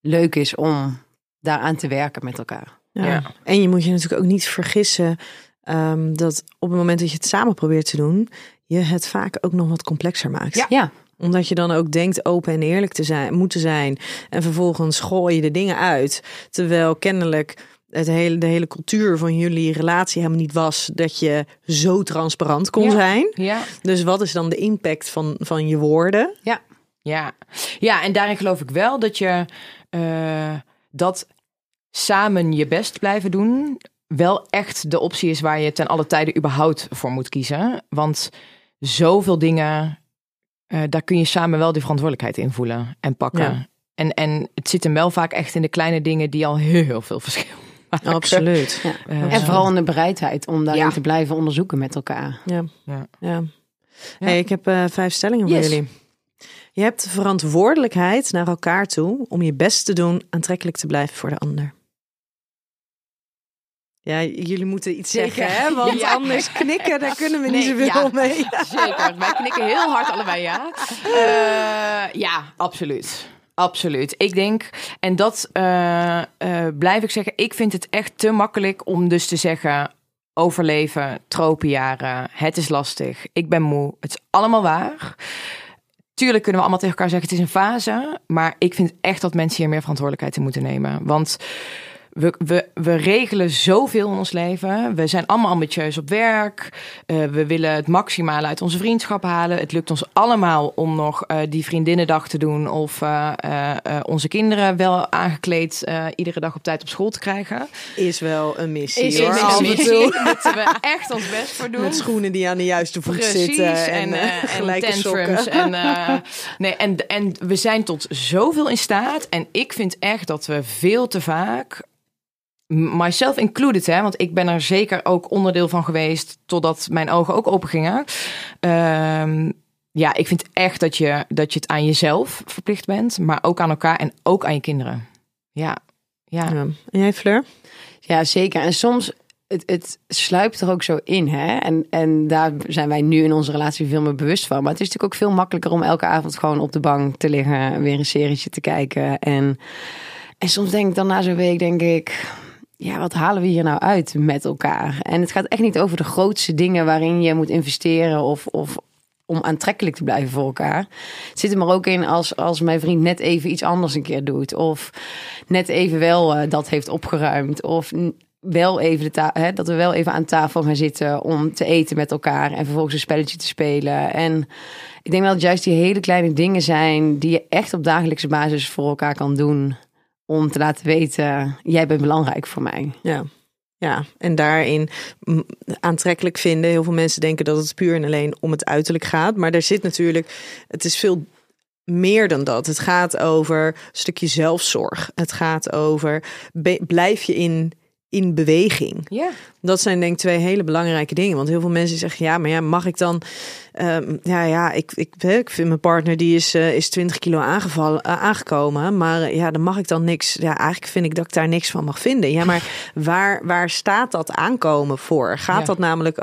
leuk is om daaraan te werken met elkaar.
Ja.
Ja.
En je moet je natuurlijk ook niet vergissen ehm, dat op het moment dat je het samen probeert te doen, je het vaak ook nog wat complexer maakt.
Ja.
Ja,
Omdat je dan ook denkt open en eerlijk te zijn, moeten zijn. En vervolgens gooi je de dingen uit. Terwijl kennelijk het hele, de hele cultuur van jullie relatie helemaal niet was dat je zo transparant kon
Ja.
zijn.
Ja.
Dus wat is dan de impact van, van je woorden?
Ja. ja, en daarin geloof ik wel dat je eh, dat samen je best blijven doen wel echt de optie is waar je ten alle tijde überhaupt voor moet kiezen. Want zoveel dingen, eh, daar kun je samen wel de verantwoordelijkheid in voelen en pakken.
Ja.
En, en het zit hem wel vaak echt in de kleine dingen die al heel, heel veel verschil maken.
Absoluut.
ja.
Eh,
en vooral in de bereidheid om daarin
Ja.
te blijven onderzoeken met elkaar.
Ja.
Ja.
ja. Hey, ik heb eh, vijf stellingen voor
Yes.
jullie. Je hebt de verantwoordelijkheid naar elkaar toe om je best te doen aantrekkelijk te blijven voor de ander. Ja, jullie moeten iets
Zeker.
zeggen, hè? Want
Ja.
anders knikken, daar kunnen we niet zoveel
ja.
mee.
Zeker. Wij knikken heel hard allebei ja. Eh, ja, absoluut. Absoluut. Ik denk, en dat eh, eh, blijf ik zeggen, ik vind het echt te makkelijk om dus te zeggen: overleven, tropenjaren, het is lastig, ik ben moe, het is allemaal waar. Tuurlijk kunnen we allemaal tegen elkaar zeggen: het is een fase, maar ik vind echt dat mensen hier meer verantwoordelijkheid in moeten nemen. Want we, we, we regelen zoveel in ons leven. We zijn allemaal ambitieus op werk. Eh, we willen het maximale uit onze vriendschap halen. Het lukt ons allemaal om nog eh, die vriendinnendag te doen. Of eh, onze kinderen wel aangekleed iedere dag op tijd op school te krijgen.
Is wel een missie,
Is
hoor.
een missie.
Daar moeten we echt ons best voor doen.
Met schoenen die aan de juiste voet
Precies,
zitten. En,
en,
gelijke
tantrums.
sokken.
En, nee, en, en we zijn tot zoveel in staat. En ik vind echt dat we veel te vaak, myself included, hè, want ik ben er zeker ook onderdeel van geweest totdat mijn ogen ook open gingen. Ehm, ja, ik vind echt dat je, dat je het aan jezelf verplicht bent, maar ook aan elkaar en ook aan je kinderen. Ja, ja.
Ja. En jij, Fleur?
Ja, zeker. En soms, het, het sluipt er ook zo in. Hè? En, en daar zijn wij nu in onze relatie veel meer bewust van. Maar het is natuurlijk ook veel makkelijker om elke avond gewoon op de bank te liggen. Weer een serietje te kijken. En, en soms denk ik dan na zo'n week, denk ik... Ja, wat halen we hier nou uit met elkaar? En het gaat echt niet over de grootste dingen waarin je moet investeren of, of om aantrekkelijk te blijven voor elkaar. Het zit er maar ook in als, als mijn vriend net even iets anders een keer doet. Of net even wel eh, dat heeft opgeruimd. Of wel even de hè, dat we wel even aan tafel gaan zitten om te eten met elkaar. En vervolgens een spelletje te spelen. En ik denk dat het juist die hele kleine dingen zijn die je echt op dagelijkse basis voor elkaar kan doen. Om te laten weten, jij bent belangrijk voor mij.
Ja. Ja, en daarin aantrekkelijk vinden. Heel veel mensen denken dat het puur en alleen om het uiterlijk gaat. Maar er zit natuurlijk, het is veel meer dan dat. Het gaat over een stukje zelfzorg. Het gaat over, blijf je in, in beweging.
ja.
Dat zijn denk ik twee hele belangrijke dingen. Want heel veel mensen zeggen, ja, maar ja, mag ik dan... ehm, ja, ja, ik, ik, ik vind mijn partner die is, eh, is 20 kilo aangevallen, eh, aangekomen. Maar eh, ja, dan mag ik dan niks... Ja, eigenlijk vind ik dat ik daar niks van mag vinden. Ja, maar waar, waar staat dat aankomen voor? Gaat
Ja.
dat namelijk...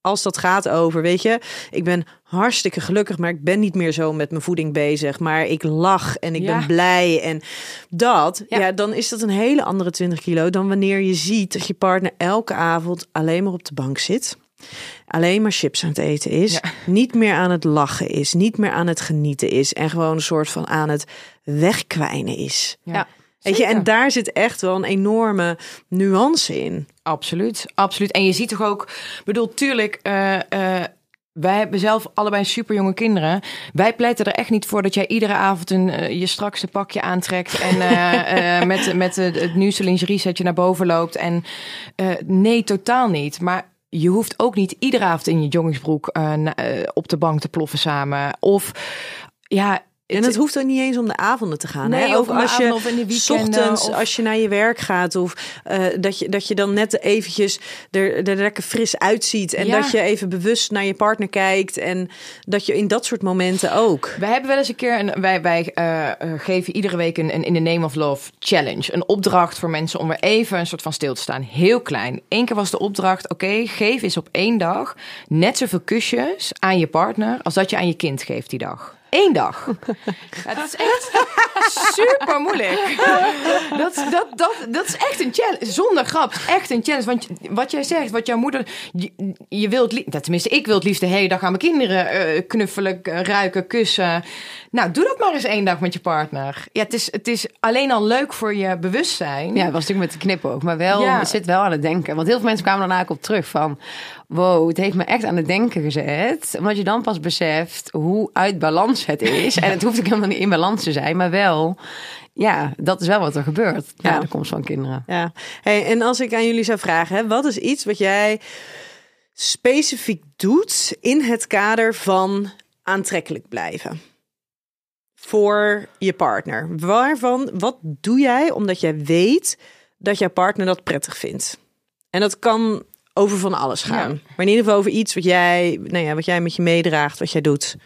Als, dat gaat over, weet je, ik ben hartstikke gelukkig, maar ik ben niet meer zo met mijn voeding bezig. Maar ik lach en ik
Ja.
ben blij. En dat, ja.
Ja.
dan is dat een hele andere 20 kilo dan wanneer je ziet dat je partner elke avond alleen maar op de bank zit. Alleen maar chips aan het eten is.
Ja.
Niet meer aan het lachen is. Niet meer aan het genieten is. En gewoon een soort van aan het wegkwijnen is.
Ja.
Weet je, en daar zit echt wel een enorme nuance in.
Absoluut, absoluut. En je ziet toch ook, bedoel, tuurlijk, eh, eh, wij hebben zelf allebei super jonge kinderen. Wij pleiten er echt niet voor dat jij iedere avond een, eh, je strakste pakje aantrekt en eh, eh, met, met het, nieuwste lingerie setje naar boven loopt. En nee, totaal niet. Maar je hoeft ook niet iedere avond in je na- eh, op de bank te ploffen samen. Of ja.
En het hoeft ook niet eens om de avonden te gaan.
Nee,
hè? Ook als je
of in de weekenden,
ochtends,
of-
als je naar je werk gaat, of eh, dat, je, dat je dan net eventjes er, er lekker fris uitziet. En
Ja.
dat je even bewust naar je partner kijkt. En dat je in dat soort momenten ook.
Wij hebben wel eens een keer, een, wij, wij eh, eh, geven iedere week een, een In the Name of Love challenge. Een opdracht voor mensen om weer even een soort van stil te staan. Heel klein. Eén keer was de opdracht, oké, geef eens op één dag net zoveel kusjes aan je partner als dat je aan je kind geeft die dag. Eén dag. Ja, dat is echt super moeilijk. Dat, dat, dat, dat is echt een challenge. Zonder grap. Echt een challenge. Want wat jij zegt, wat jouw moeder. Je, je wilt. nou, Tenminste, ik wil het liefst de hele dag aan mijn kinderen eh, knuffelen, ruiken, kussen. Nou, doe dat maar eens één dag met je partner. Ja, het is, het is alleen al leuk voor je bewustzijn.
Ja, het was natuurlijk met de knipoog. Maar wel,
Ja.
zit wel aan het denken. Want heel veel mensen kwamen daarna ook op terug van... Wow, het heeft me echt aan het denken gezet. Omdat je dan pas beseft hoe uit balans het is. En het hoeft ook helemaal niet in balans te zijn. Maar wel, ja, dat is wel wat er gebeurt
Ja.
na de komst van kinderen.
Ja, hey, en als ik aan jullie zou vragen, hè, wat is iets wat jij specifiek doet in het kader van aantrekkelijk blijven? Voor je partner. Waarvan, wat doe jij omdat jij weet dat jouw partner dat prettig vindt? En dat kan over van alles gaan.
Ja.
Maar in ieder geval over iets wat jij, nou ja, wat jij met je meedraagt, wat jij doet.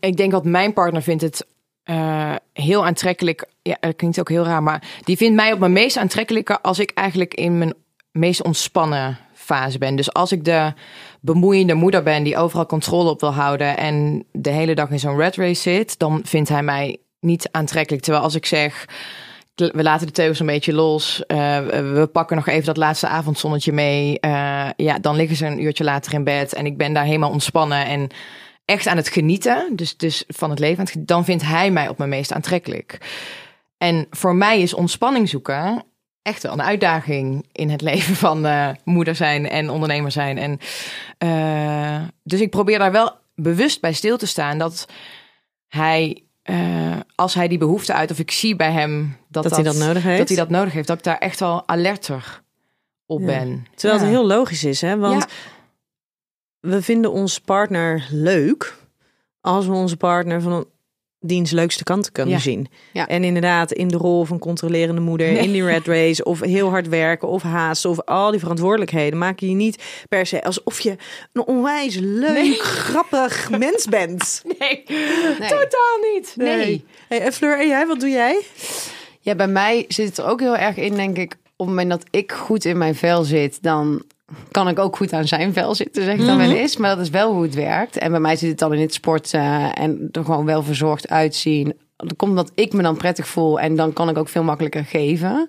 Ik denk dat mijn partner vindt het eh, heel aantrekkelijk. Ja, dat klinkt ook heel raar, maar die vindt mij op mijn meest aantrekkelijke als ik eigenlijk in mijn meest ontspannen fase ben. Dus als ik de bemoeiende moeder ben die overal controle op wil houden en de hele dag in zo'n red race zit, dan vindt hij mij niet aantrekkelijk. Terwijl als ik zeg, we laten de teugels een beetje los, eh, we pakken nog even dat laatste avondzonnetje mee, eh, ja, dan liggen ze een uurtje later in bed en ik ben daar helemaal ontspannen en echt aan het genieten, dus, dus van het leven, dan vindt hij mij op mijn meest aantrekkelijk. En voor mij is ontspanning zoeken echt wel een uitdaging in het leven van eh, moeder zijn en ondernemer zijn. En, dus ik probeer daar wel bewust bij stil te staan dat hij, eh, als hij die behoefte uit, of ik zie bij hem dat,
Dat hij dat nodig heeft?
dat hij dat nodig heeft, dat ik daar echt wel alerter op
Ja.
ben.
Terwijl
Ja.
het heel logisch is, hè? Want
Ja.
we vinden onze partner leuk als we onze partner van diens leukste kanten kunnen
Ja.
zien.
Ja.
En inderdaad in de rol van controlerende moeder,
Nee.
in die red race, of heel hard werken, of haast, of al die verantwoordelijkheden, maken je niet per se alsof je een onwijs leuk,
Nee.
grappig mens bent.
Nee, totaal niet. Nee.
Hey, en Fleur, en jij, wat doe jij?
Ja, bij mij zit het er ook heel erg in, denk ik. Op het moment dat ik goed in mijn vel zit, dan kan ik ook goed aan zijn vel zitten, zeg ik dan wel eens. Maar dat is wel hoe het werkt. En bij mij zit het dan in het sporten en er gewoon wel verzorgd uitzien. Dat komt omdat ik me dan prettig voel en dan kan ik ook veel makkelijker geven.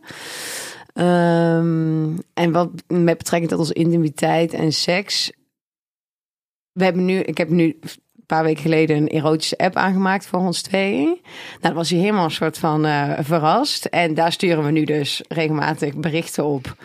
Ehm, en wat met betrekking tot onze intimiteit en seks. We hebben nu, ik heb nu paar weken geleden een erotische app aangemaakt voor ons tweeën. Nou, dan was hij helemaal een soort van eh, verrast. En daar sturen we nu dus regelmatig berichten op.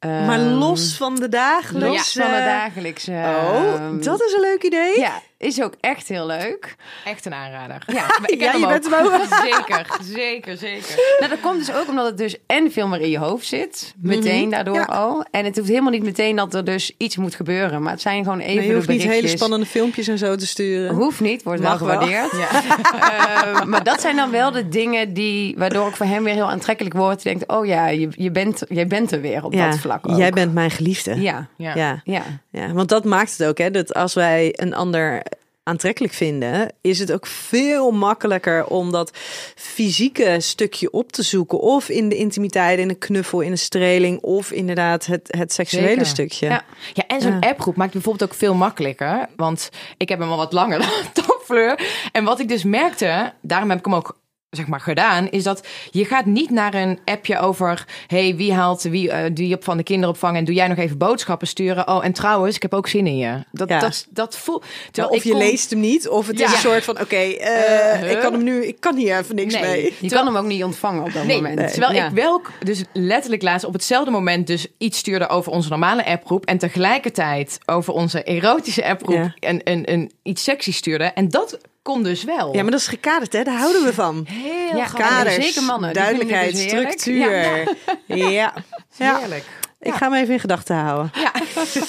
maar
Ehm,
los van de dagelijkse...
los van de dagelijkse.
Oh,
ehm,
dat is een leuk idee.
Ja, is ook echt heel leuk.
Echt een aanrader.
Ja,
ik
Ja,
heb
je bent hem ook.
Zeker, zeker, zeker.
Nou, dat komt dus ook omdat het dus en veel meer in je hoofd zit. Meteen
Mhm.
daardoor
Ja.
al. En het hoeft helemaal niet meteen dat er dus iets moet gebeuren. Maar het zijn gewoon even
Maar je hoeft niet hele spannende filmpjes en zo te sturen.
Hoeft niet, wordt wel gewaardeerd. Eh, maar dat zijn dan wel de dingen die, waardoor ik voor hem weer heel aantrekkelijk word. Je denkt, oh ja, je, je, bent, jij bent er weer op dat vlak ook.
Jij bent mijn geliefde.
Ja,
Ja.
Ja.
ja.
ja, want dat maakt het ook, hè, dat als wij een ander aantrekkelijk vinden, is het ook veel makkelijker om dat fysieke stukje op te zoeken. Of in de intimiteit, in een knuffel, in een streling, of inderdaad het, het seksuele
Zeker.
stukje.
Ja.
Ja, en zo'n
Ja.
appgroep maakt het bijvoorbeeld ook veel makkelijker. Want ik heb hem al wat langer dan Fleur. En wat ik dus merkte, daarom heb ik hem ook zeg maar gedaan, is dat je gaat niet naar een appje over, hey, wie haalt wie eh, die op van de kinderopvang en doe jij nog even boodschappen sturen? Oh, en trouwens, ik heb ook zin in je. Dat
Ja.
dat dat voelt.
Terwijl of je leest hem niet, of het is een soort van, oké, eh,
Eh,
ik kan hem nu, ik kan hier even niks
Nee.
mee.
Je kan hem ook niet ontvangen op dat
Nee,
moment.
terwijl
Ja.
ik wel dus letterlijk laatst op hetzelfde moment dus iets stuurde over onze normale appgroep en tegelijkertijd over onze erotische appgroep
Ja.
en een, een, iets sexy stuurde. En dat kon dus wel.
Ja, maar dat is gekaderd, hè? Daar houden we van.
heel
Ja.
Kaders,
zeker mannen, die
duidelijkheid,
dus
structuur. Ja. ja.
Heerlijk.
Ik ga hem even in gedachten houden.
Ja.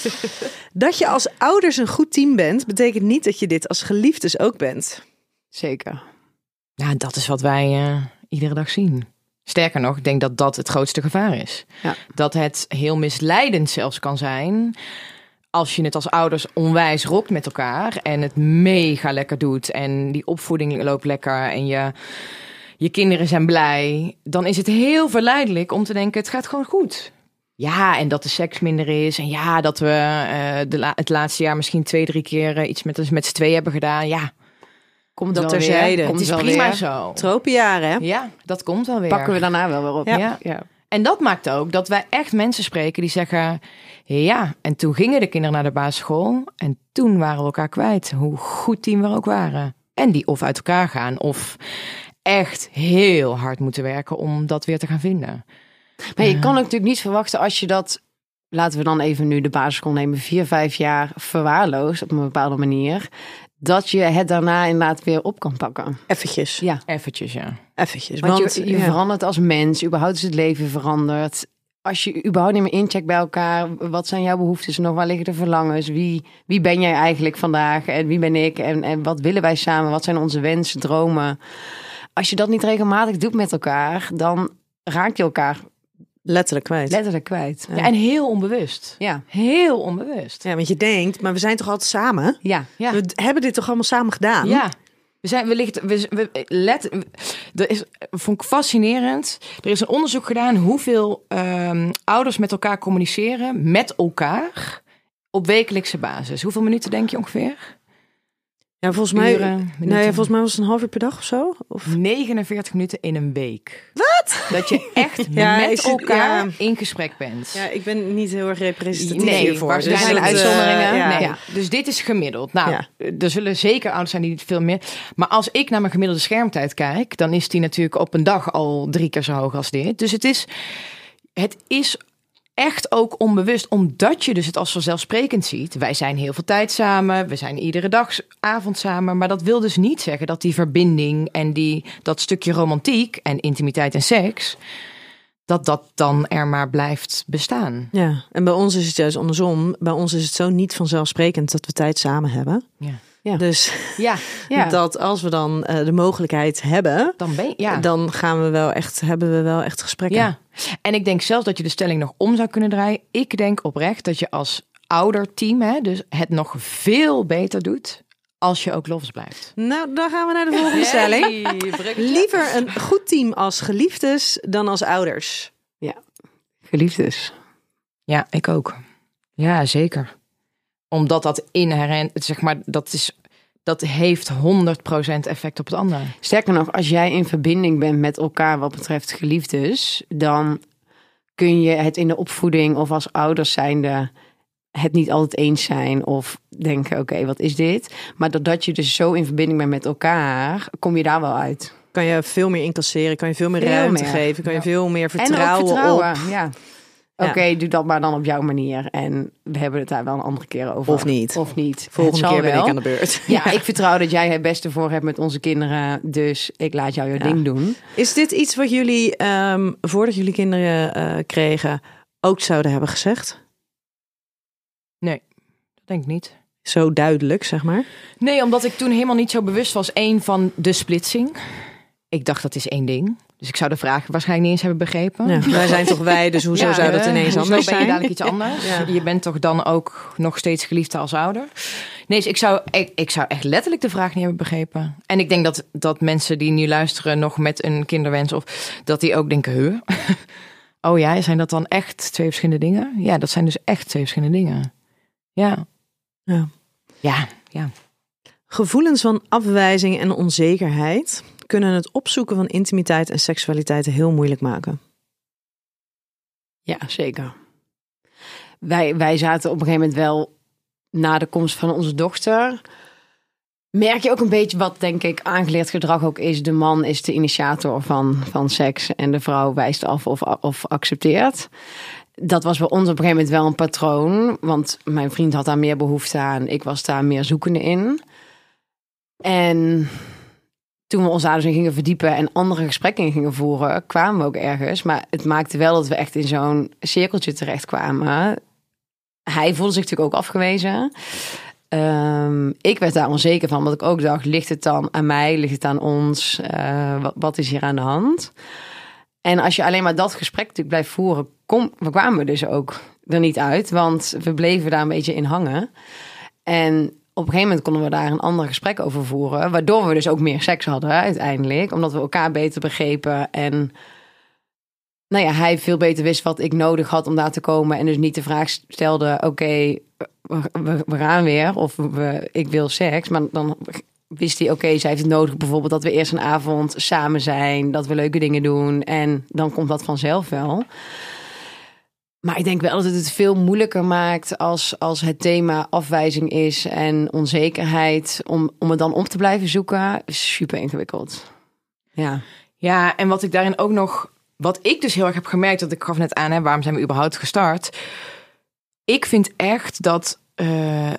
Dat je als ouders een goed team bent, betekent niet dat je dit als geliefdes ook bent.
Zeker.
Nou, dat is wat wij eh, iedere dag zien. Sterker nog, ik denk dat dat het grootste gevaar is.
Ja.
Dat het heel misleidend zelfs kan zijn. Als je het als ouders onwijs rokt met elkaar en het mega lekker doet en die opvoeding loopt lekker en je, je kinderen zijn blij, dan is het heel verleidelijk om te denken: het gaat gewoon goed. Ja, en dat de seks minder is. En ja, dat we eh, de la- het laatste jaar misschien twee, drie keer eh, iets met, met z'n twee hebben gedaan. Ja,
Komt
Dat terzijde.
weer.
het
Komt
is prima
weer.
zo.
Tropenjaren, hè?
Ja, dat komt wel weer.
Pakken we daarna wel weer op.
Ja.
ja.
En dat maakt ook dat wij echt mensen spreken die zeggen... Ja, en toen gingen de kinderen naar de basisschool. En toen waren we elkaar kwijt. Hoe goed team we ook waren. En die of uit elkaar gaan of echt heel hard moeten werken om dat weer te gaan vinden.
Maar je kan ook natuurlijk niet verwachten als je dat, laten we dan even nu de basisschool nemen, vier, vijf jaar verwaarloost op een bepaalde manier, dat je het daarna inderdaad weer op kan pakken.
Eventjes.
Ja.
Eventjes, ja.
Eventjes.
Want,
Want,
je, je
ja.
verandert als mens, überhaupt is het leven veranderd. Als je überhaupt niet meer incheckt bij elkaar, wat zijn jouw behoeftes nog, waar liggen de verlangens, wie, wie ben jij eigenlijk vandaag en wie ben ik en, en wat willen wij samen, wat zijn onze wensen, dromen. Als je dat niet regelmatig doet met elkaar, dan raak je elkaar
letterlijk kwijt.
letterlijk kwijt.
ja. En heel onbewust.
Ja,
Heel onbewust.
Ja, want je denkt, maar we zijn toch altijd samen?
ja.
Ja.
We hebben dit toch allemaal samen gedaan?
Ja. We zijn wellicht, we, we, let, er is, vond ik fascinerend. Er is een onderzoek gedaan hoeveel ehm, ouders met elkaar communiceren, met elkaar, op wekelijkse basis. Hoeveel minuten denk je ongeveer?
Ja, volgens mij,
Uren,
volgens mij was het een half uur per dag of zo. Of
49 minuten in een week. Wat? Dat je echt
Ja,
met
zit-
elkaar
ja.
in gesprek bent.
ja, ik ben niet heel erg representatief
Nee,
hiervoor.
waarschijnlijk
Dus
uitzonderingen.
eh, ja.
Nee,
Ja.
dus dit is gemiddeld. Nou,
Ja.
er zullen zeker ouders zijn die het veel meer. Maar als ik naar mijn gemiddelde schermtijd kijk, dan is die natuurlijk op een dag al drie keer zo hoog als dit. Dus het is, het is echt ook onbewust, omdat je dus het als vanzelfsprekend ziet. Wij zijn heel veel tijd samen, we zijn iedere dag avond samen. Maar dat wil dus niet zeggen dat die verbinding en die, dat stukje romantiek en intimiteit en seks, dat dat dan er maar blijft bestaan.
Ja, en bij ons is het juist andersom. Bij ons is het zo niet vanzelfsprekend dat we tijd samen hebben.
Ja.
Ja.
Dus
Ja,
Ja.
dat als we dan eh, de mogelijkheid hebben,
dan ben. Ja.
dan gaan we wel echt, hebben we wel echt gesprekken.
Ja, en ik denk zelfs dat je de stelling nog om zou kunnen draaien. Ik denk oprecht dat je als ouderteam hè, dus het nog veel beter doet als je ook los blijft.
Nou, dan gaan we naar de volgende stelling. Liever een goed team als geliefdes dan als ouders.
Geliefdes.
Ja, ik ook. Ja, zeker. Omdat dat inherent, zeg maar, dat is, dat heeft 100% effect op het andere.
Sterker nog, als jij in verbinding bent met elkaar wat betreft geliefdes, dan kun je het in de opvoeding of als ouders zijnde het niet altijd eens zijn of denken, oké, wat is dit? Maar doordat je dus zo in verbinding bent met elkaar, kom je daar wel uit.
Kan je veel meer incasseren, kan je veel meer
Veel
ruimte
meer.
geven, kan je veel meer
en ook
vertrouwen,
vertrouwen,
op.
ja.
Ja.
Oké, doe dat maar dan op jouw manier. En we hebben het daar wel een andere keer over.
Of niet.
Of niet.
Volgende keer ben
wel.
ik aan de beurt.
Ja, ik vertrouw dat jij het beste voor hebt met onze kinderen. Dus ik laat jou je
Ja.
ding doen.
Is dit iets wat jullie, ehm, voordat jullie kinderen eh, kregen, ook zouden hebben gezegd?
Dat denk ik niet.
Zo duidelijk, zeg maar.
Nee, omdat ik toen helemaal niet zo bewust was, één, van de splitsing. Ik dacht, dat is één ding. Dus ik zou de vraag waarschijnlijk niet eens hebben begrepen.
Ja, wij zijn toch wij, dus hoezo
Ja,
zou dat ineens anders
ben je
zijn?
dadelijk iets anders?
Ja.
Je bent toch dan ook nog steeds geliefd als ouder? Nee, dus ik zou, ik, ik zou echt letterlijk de vraag niet hebben begrepen. En ik denk dat, dat mensen die nu luisteren nog met een kinderwens... of dat die ook denken, huh? Oh ja, zijn dat dan echt twee verschillende dingen? Ja, dat zijn dus echt twee verschillende dingen. Ja.
Ja.
Ja, ja.
Gevoelens van afwijzing en onzekerheid kunnen het opzoeken van intimiteit en seksualiteit heel moeilijk maken.
Ja, zeker. Wij, wij zaten op een gegeven moment wel na de komst van onze dochter. Merk je ook een beetje wat, denk ik, aangeleerd gedrag ook is. De man is de initiator van, van seks en de vrouw wijst af of, of accepteert. Dat was bij ons op een gegeven moment wel een patroon. Want mijn vriend had daar meer behoefte aan. Ik was daar meer zoekende in. En toen we ons in gingen verdiepen en andere gesprekken in gingen voeren, kwamen we ook ergens. Maar het maakte wel dat we echt in zo'n cirkeltje terecht kwamen. Hij voelde zich natuurlijk ook afgewezen. Ehm, ik werd daar onzeker van, omdat ik ook dacht: ligt het dan aan mij? Ligt het aan ons? Eh, wat, is hier aan de hand? En als je alleen maar dat gesprek natuurlijk blijft voeren, kom, we kwamen we dus ook er niet uit, want we bleven daar een beetje in hangen. En op een gegeven moment konden we daar een ander gesprek over voeren, waardoor we dus ook meer seks hadden uiteindelijk, omdat we elkaar beter begrepen en nou ja, hij veel beter wist wat ik nodig had om daar te komen. En dus niet de vraag stelde, oké, we, gaan weer. Of ik wil seks. Maar dan wist hij, oké, zij heeft het nodig bijvoorbeeld dat we eerst een avond samen zijn. Dat we leuke dingen doen. En dan komt dat vanzelf wel. Maar ik denk wel dat het het veel moeilijker maakt als, als het thema afwijzing is en onzekerheid. Om, om het dan op te blijven zoeken, super ingewikkeld. Ja.
Ja, en wat ik daarin ook nog, wat ik dus heel erg heb gemerkt, dat ik gaf net aan, hè, waarom zijn we überhaupt gestart? Ik vind echt dat eh,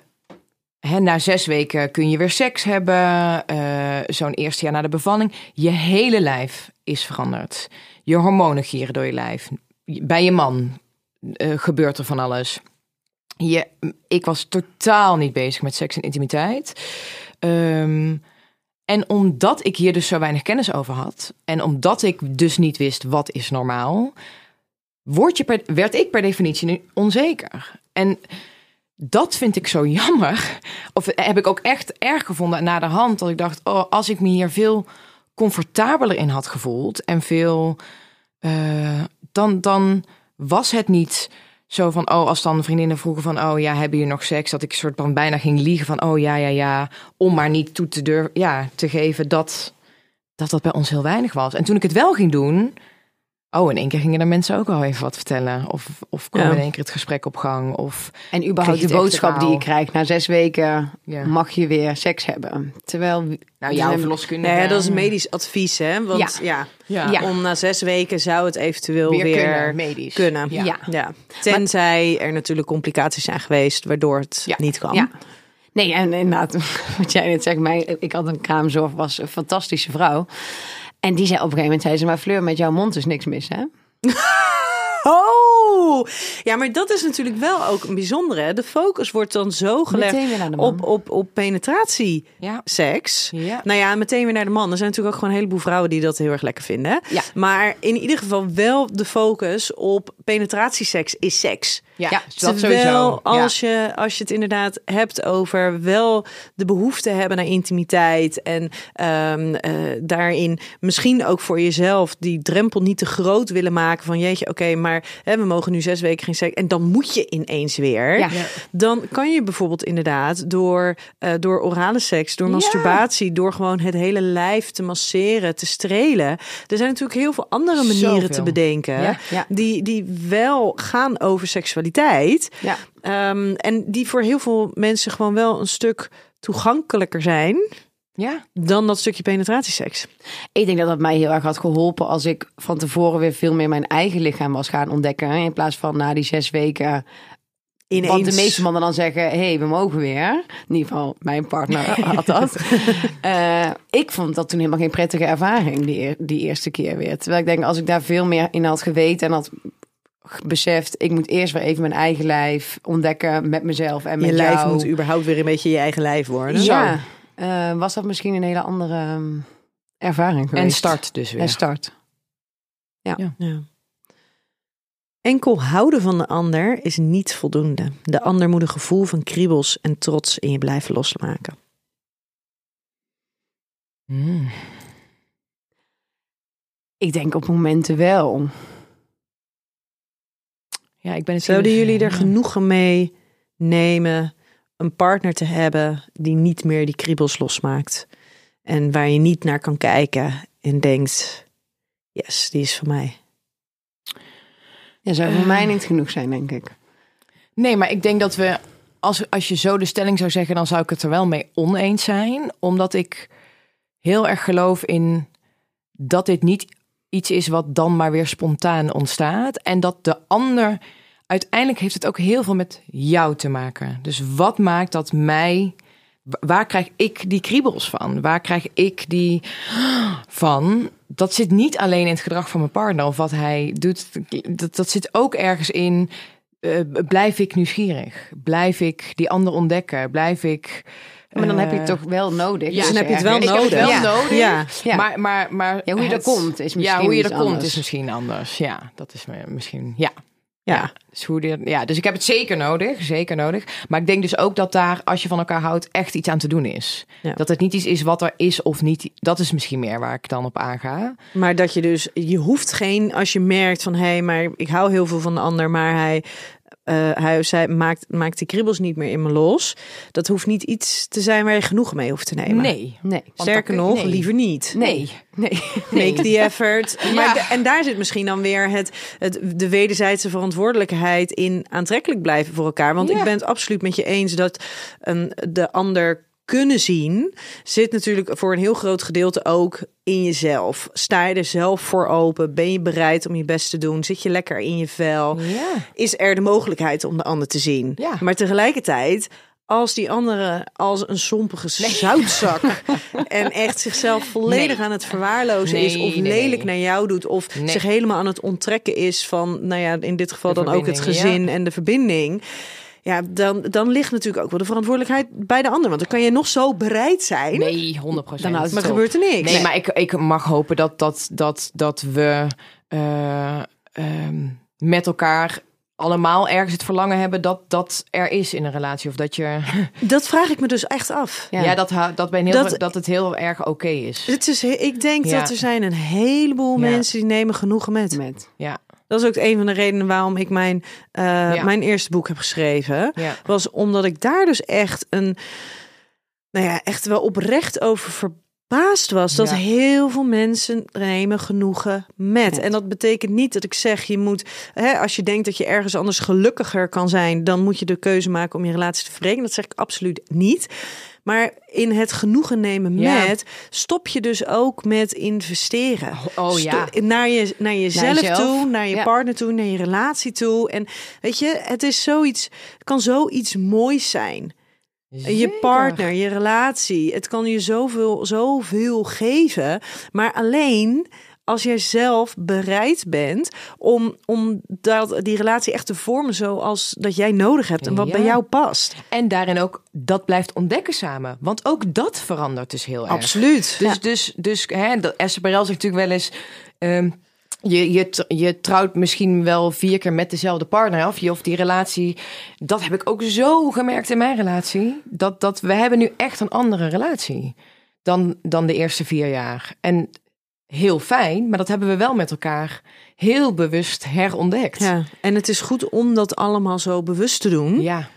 hè, na zes weken kun je weer seks hebben, eh, zo'n eerste jaar na de bevalling, je hele lijf is veranderd. Je hormonen gieren door je lijf. Bij je man gebeurt er van alles. Ik was totaal niet bezig met seks en intimiteit. Ehm, en omdat ik hier dus zo weinig kennis over had, en omdat ik dus niet wist wat is normaal, word je werd ik per definitie onzeker. En dat vind ik zo jammer. Of heb ik ook echt erg gevonden na de hand. Dat ik dacht, oh, als ik me hier veel comfortabeler in had gevoeld en veel, uh, dan, dan was het niet zo van, oh, als dan vriendinnen vroegen van, oh ja, hebben jullie nog seks? Dat ik soort van bijna ging liegen van, oh ja, ja, ja, om maar niet toe te durven, ja, te geven dat, dat dat bij ons heel weinig was. En toen ik het wel ging doen, Oh, in één keer gingen er mensen ook al even wat vertellen. Of, of kwam in één keer het gesprek op gang. Of
en überhaupt de boodschap die je krijgt. Na zes weken mag je weer seks hebben. Terwijl...
Nou, jouw verloskundige...
Nee, dat is medisch advies, hè? Want ja. Ja, om na zes weken zou het eventueel weer, weer kunnen. Medisch. kunnen. Ja. ja. Tenzij er natuurlijk complicaties zijn geweest waardoor het niet kan. Ja.
Nee, en inderdaad, wat jij net zegt, mij, ik had een kraamzorg, was een fantastische vrouw. En die zei op een gegeven moment, zei ze, maar Fleur, met jouw mond is niks mis, hè?
Oh, ja, maar dat is natuurlijk wel ook een bijzondere. De focus wordt dan zo gelegd op, op, op penetratie, ja. seks. Ja. Nou ja, meteen weer naar de man. Er zijn natuurlijk ook gewoon een heleboel vrouwen die dat heel erg lekker vinden. Ja. Maar in ieder geval wel de focus op penetratieseks is seks. Ja, ja dat sowieso. Als, je, als je het inderdaad hebt over wel de behoefte hebben naar intimiteit en um, uh, daarin misschien ook voor jezelf die drempel niet te groot willen maken van jeetje, oké, maar hè, we mogen nu zes weken geen seks en dan moet je ineens weer. Ja. Dan kan je bijvoorbeeld inderdaad door, uh, door orale seks, door masturbatie, door gewoon het hele lijf te masseren, te strelen. Er zijn natuurlijk heel veel andere manieren te bedenken die, die wel gaan over seksualiteit ja. Um, en die voor heel veel mensen gewoon wel een stuk toegankelijker zijn. Ja. Dan dat stukje penetratieseks.
Ik denk dat dat mij heel erg had geholpen als ik van tevoren weer veel meer mijn eigen lichaam was gaan ontdekken. In plaats van na die zes weken Ineens. Want de meeste mannen dan zeggen, hé, hey, we mogen weer. In ieder geval, mijn partner had dat. uh, ik vond dat toen helemaal geen prettige ervaring, die, die eerste keer weer. Terwijl ik denk, als ik daar veel meer in had geweten en had beseft, ik moet eerst weer even mijn eigen lijf ontdekken met mezelf en met
je lijf moet überhaupt weer een beetje je eigen lijf worden.
Ja, uh, was dat misschien een hele andere um, ervaring geweest.
En start dus weer.
En start.
Ja. ja. ja. Enkel houden van de ander is niet voldoende. De ander moet een gevoel van kriebels en trots in je blijven losmaken.
Mm. Ik denk op momenten wel.
Ja, ik ben het Zouden jullie er genoegen mee nemen een partner te hebben die niet meer die kriebels losmaakt? En waar je niet naar kan kijken en denkt, yes, die is van mij.
Ja, zou voor mij niet genoeg zijn, denk ik.
Nee, maar ik denk dat we, als, als je zo de stelling zou zeggen, dan zou ik het er wel mee oneens zijn. Omdat ik heel erg geloof in dat dit niet iets is wat dan maar weer spontaan ontstaat. En dat de ander uiteindelijk heeft het ook heel veel met jou te maken. Dus wat maakt dat mij. Waar krijg ik die kriebels van? Waar krijg ik die van? Dat zit niet alleen in het gedrag van mijn partner of wat hij doet. Dat, dat zit ook ergens in. Uh, blijf ik nieuwsgierig? Blijf ik die ander ontdekken? Blijf ik.
Maar dan heb je het toch wel nodig.
Ja, dan heb je het wel nodig.
wel ja. nodig. Ja. ja. Maar, maar, maar
ja, hoe je er komt is misschien
Ja, hoe je er
komt
is misschien anders. Ja, dat is misschien. Ja.
Ja.
Dus, hoe dit, ja, dus ik heb het zeker nodig, zeker nodig. Maar ik denk dus ook dat daar, als je van elkaar houdt, echt iets aan te doen is.
Ja.
Dat het niet iets is wat er is of niet. Dat is misschien meer waar ik dan op aanga.
Maar dat je dus, je hoeft geen, als je merkt van hé, hey, maar ik hou heel veel van de ander, maar hij, eh, hij maakt, maakt die kribbels niet meer in me los. Dat hoeft niet iets te zijn waar je genoeg mee hoeft te nemen.
Nee.
Nee.
Sterker nog,
nee.
liever niet.
Nee.
Nee.
Make the effort. Maar de- en daar zit misschien dan weer het, het, de wederzijdse verantwoordelijkheid in aantrekkelijk blijven voor elkaar. Want
Ja.
ik ben het absoluut met je eens dat een, de ander kunnen zien, zit natuurlijk voor een heel groot gedeelte ook in jezelf. Sta je er zelf voor open? Ben je bereid om je best te doen? Zit je lekker in je vel?
Ja.
Is er de mogelijkheid om de ander te zien?
Ja.
Maar tegelijkertijd, als die andere als een sompige zoutzak en echt zichzelf volledig
Nee.
aan het verwaarlozen is, of lelijk naar jou doet, of zich helemaal aan het onttrekken is van, nou ja, in dit geval
De
dan ook het gezin en de verbinding. Ja, dan, dan ligt natuurlijk ook wel de verantwoordelijkheid bij de ander. Want dan kan je nog zo bereid zijn,
Nee, 100 procent.
Dan houdt
maar
op.
gebeurt er niks.
Nee, maar ik, ik mag hopen dat, dat, dat, dat we eh, ehm, met elkaar allemaal ergens het verlangen hebben dat dat er is in een relatie. Of dat je.
Dat vraag ik me dus echt af.
Ja.
Ja, dat, dat, ben heel,
Dat-
dat, het heel erg oké is.
Het is, ik denk
Ja.
dat er zijn een heleboel
Ja.
mensen die nemen genoegen met.
Met.
Ja,
Dat is ook een van de redenen waarom ik mijn, eh,
Ja.
mijn eerste boek heb geschreven.
ja.
Was omdat ik daar dus echt een, nou ja, echt wel oprecht over verbaasd was. Dat
Ja.
heel veel mensen nemen genoegen met.
Met.
En dat betekent niet dat ik zeg, je moet, hè, als je denkt dat je ergens anders gelukkiger kan zijn, dan moet je de keuze maken om je relatie te verbreken. Dat zeg ik absoluut niet. Maar in het genoegen nemen
Ja.
met, stop je dus ook met investeren.
Oh ja.
Sto- Naar, je, naar jezelf toe, naar je
Ja.
partner toe, naar je relatie toe. En weet je, het is zoiets, het kan zoiets moois zijn. Je partner, je relatie, het kan je zoveel, zoveel geven. Maar alleen als jij zelf bereid bent om, om dat, die relatie echt te vormen zoals dat jij nodig hebt en wat
Ja.
bij jou past.
En daarin ook dat blijft ontdekken samen. Want ook dat verandert dus heel erg.
Absoluut.
Dus, dus, dus hè, dat Perel zegt natuurlijk wel eens... ehm, je, je, je trouwt misschien wel vier keer met dezelfde partner. Of, je, of die relatie. Dat heb ik ook zo gemerkt in mijn relatie. Dat, dat we hebben nu echt een andere relatie dan, dan de eerste vier jaar. En heel fijn, maar dat hebben we wel met elkaar heel bewust herontdekt.
Ja, en het is goed om dat allemaal zo bewust te doen.
ja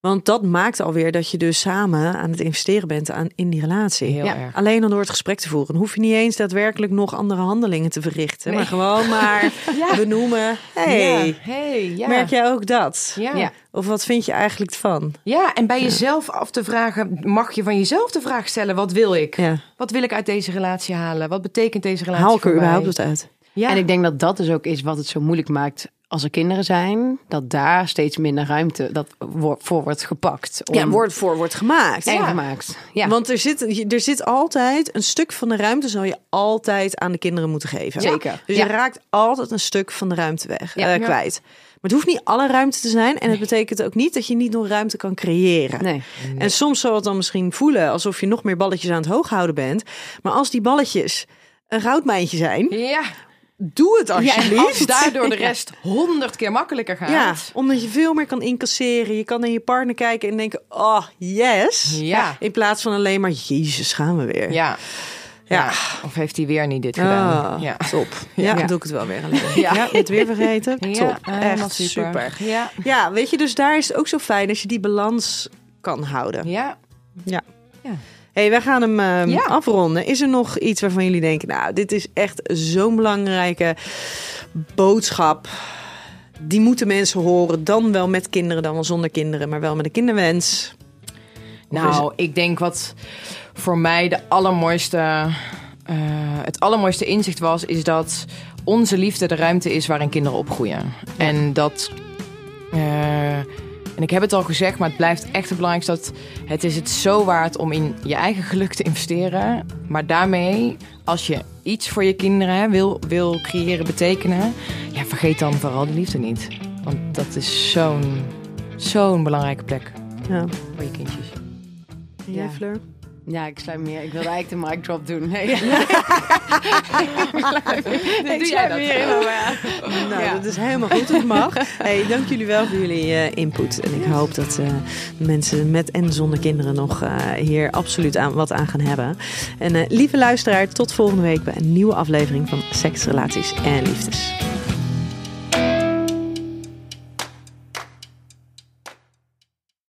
Want dat maakt alweer dat je dus samen aan het investeren bent aan, in die relatie.
heel
Ja.
erg.
Alleen al door het gesprek te voeren. Dan hoef je niet eens daadwerkelijk nog andere handelingen te verrichten. Maar gewoon maar
Ja.
benoemen. Hey,
Ja. Hey, ja.
merk jij ook dat?
Ja.
Ja.
Of wat vind je eigenlijk van?
Ja, en bij jezelf af te vragen, mag je van jezelf de vraag stellen: wat wil ik?
Ja.
Wat wil ik uit deze relatie halen? Wat betekent deze relatie
Haal ik er
voor mij?
überhaupt wat uit?
Ja.
En ik denk dat dat dus ook is wat het zo moeilijk maakt als er kinderen zijn. Dat daar steeds minder ruimte dat voor wordt gepakt. Om
Ja, woord voor wordt gemaakt.
en
Ja.
gemaakt. Ja.
Want er zit, er zit altijd een stuk van de ruimte, zal je altijd aan de kinderen moeten geven.
Zeker.
Dus
Ja.
je raakt altijd een stuk van de ruimte weg,
Ja.
eh, kwijt. Maar het hoeft niet alle ruimte te zijn. En het betekent ook niet dat je niet nog ruimte kan creëren.
Nee.
En soms zal het dan misschien voelen alsof je nog meer balletjes aan het hoog houden bent. Maar als die balletjes een goudmijntje zijn,
Ja,
doe het
ja
alsjeblieft.
als daardoor de rest honderd keer makkelijker gaat.
Ja, omdat je veel meer kan incasseren. Je kan naar je partner kijken en denken, oh yes.
Ja.
In plaats van alleen maar, jezus, gaan we weer.
Ja.
Ja.
Ja. Of heeft hij weer niet dit gedaan?
Ah,
Ja.
top. Ja,
Ja.
dan doe ik het wel weer alleen.
Ja.
Ja, het weer vergeten.
Ja,
top. Echt super.
Ja.
Ja, weet je, dus daar is het ook zo fijn als je die balans kan houden.
Ja.
Ja.
Ja.
Hey, wij gaan hem ehm,
Ja.
afronden. Is er nog iets waarvan jullie denken, nou, dit is echt zo'n belangrijke boodschap. Die moeten mensen horen, dan wel met kinderen, dan wel zonder kinderen, maar wel met een kinderwens.
Nou, ik denk wat voor mij de allermooiste, eh, het allermooiste inzicht was, is dat onze liefde de ruimte is waarin kinderen opgroeien. En dat, eh, en ik heb het al gezegd, maar het blijft echt het belangrijkste dat het is het zo waard om in je eigen geluk te investeren. Maar daarmee, als je iets voor je kinderen wil, wil creëren, betekenen, ja, vergeet dan vooral die liefde niet. Want dat is zo'n, zo'n belangrijke plek
Ja.
voor je kindjes.
En jij,
Ja.
Fleur?
Ja, ik sluit meer. Ik wilde eigenlijk de mic drop doen. Nee.
Doe jij dat?
Nou,
Ja.
dat is helemaal goed. Dat mag. Hey, dank jullie wel voor jullie eh, input. En ik hoop dat eh, mensen met en zonder kinderen nog eh, hier absoluut aan, wat aan gaan hebben. En lieve luisteraar, tot volgende week bij een nieuwe aflevering van Seks, Relaties en Liefdes.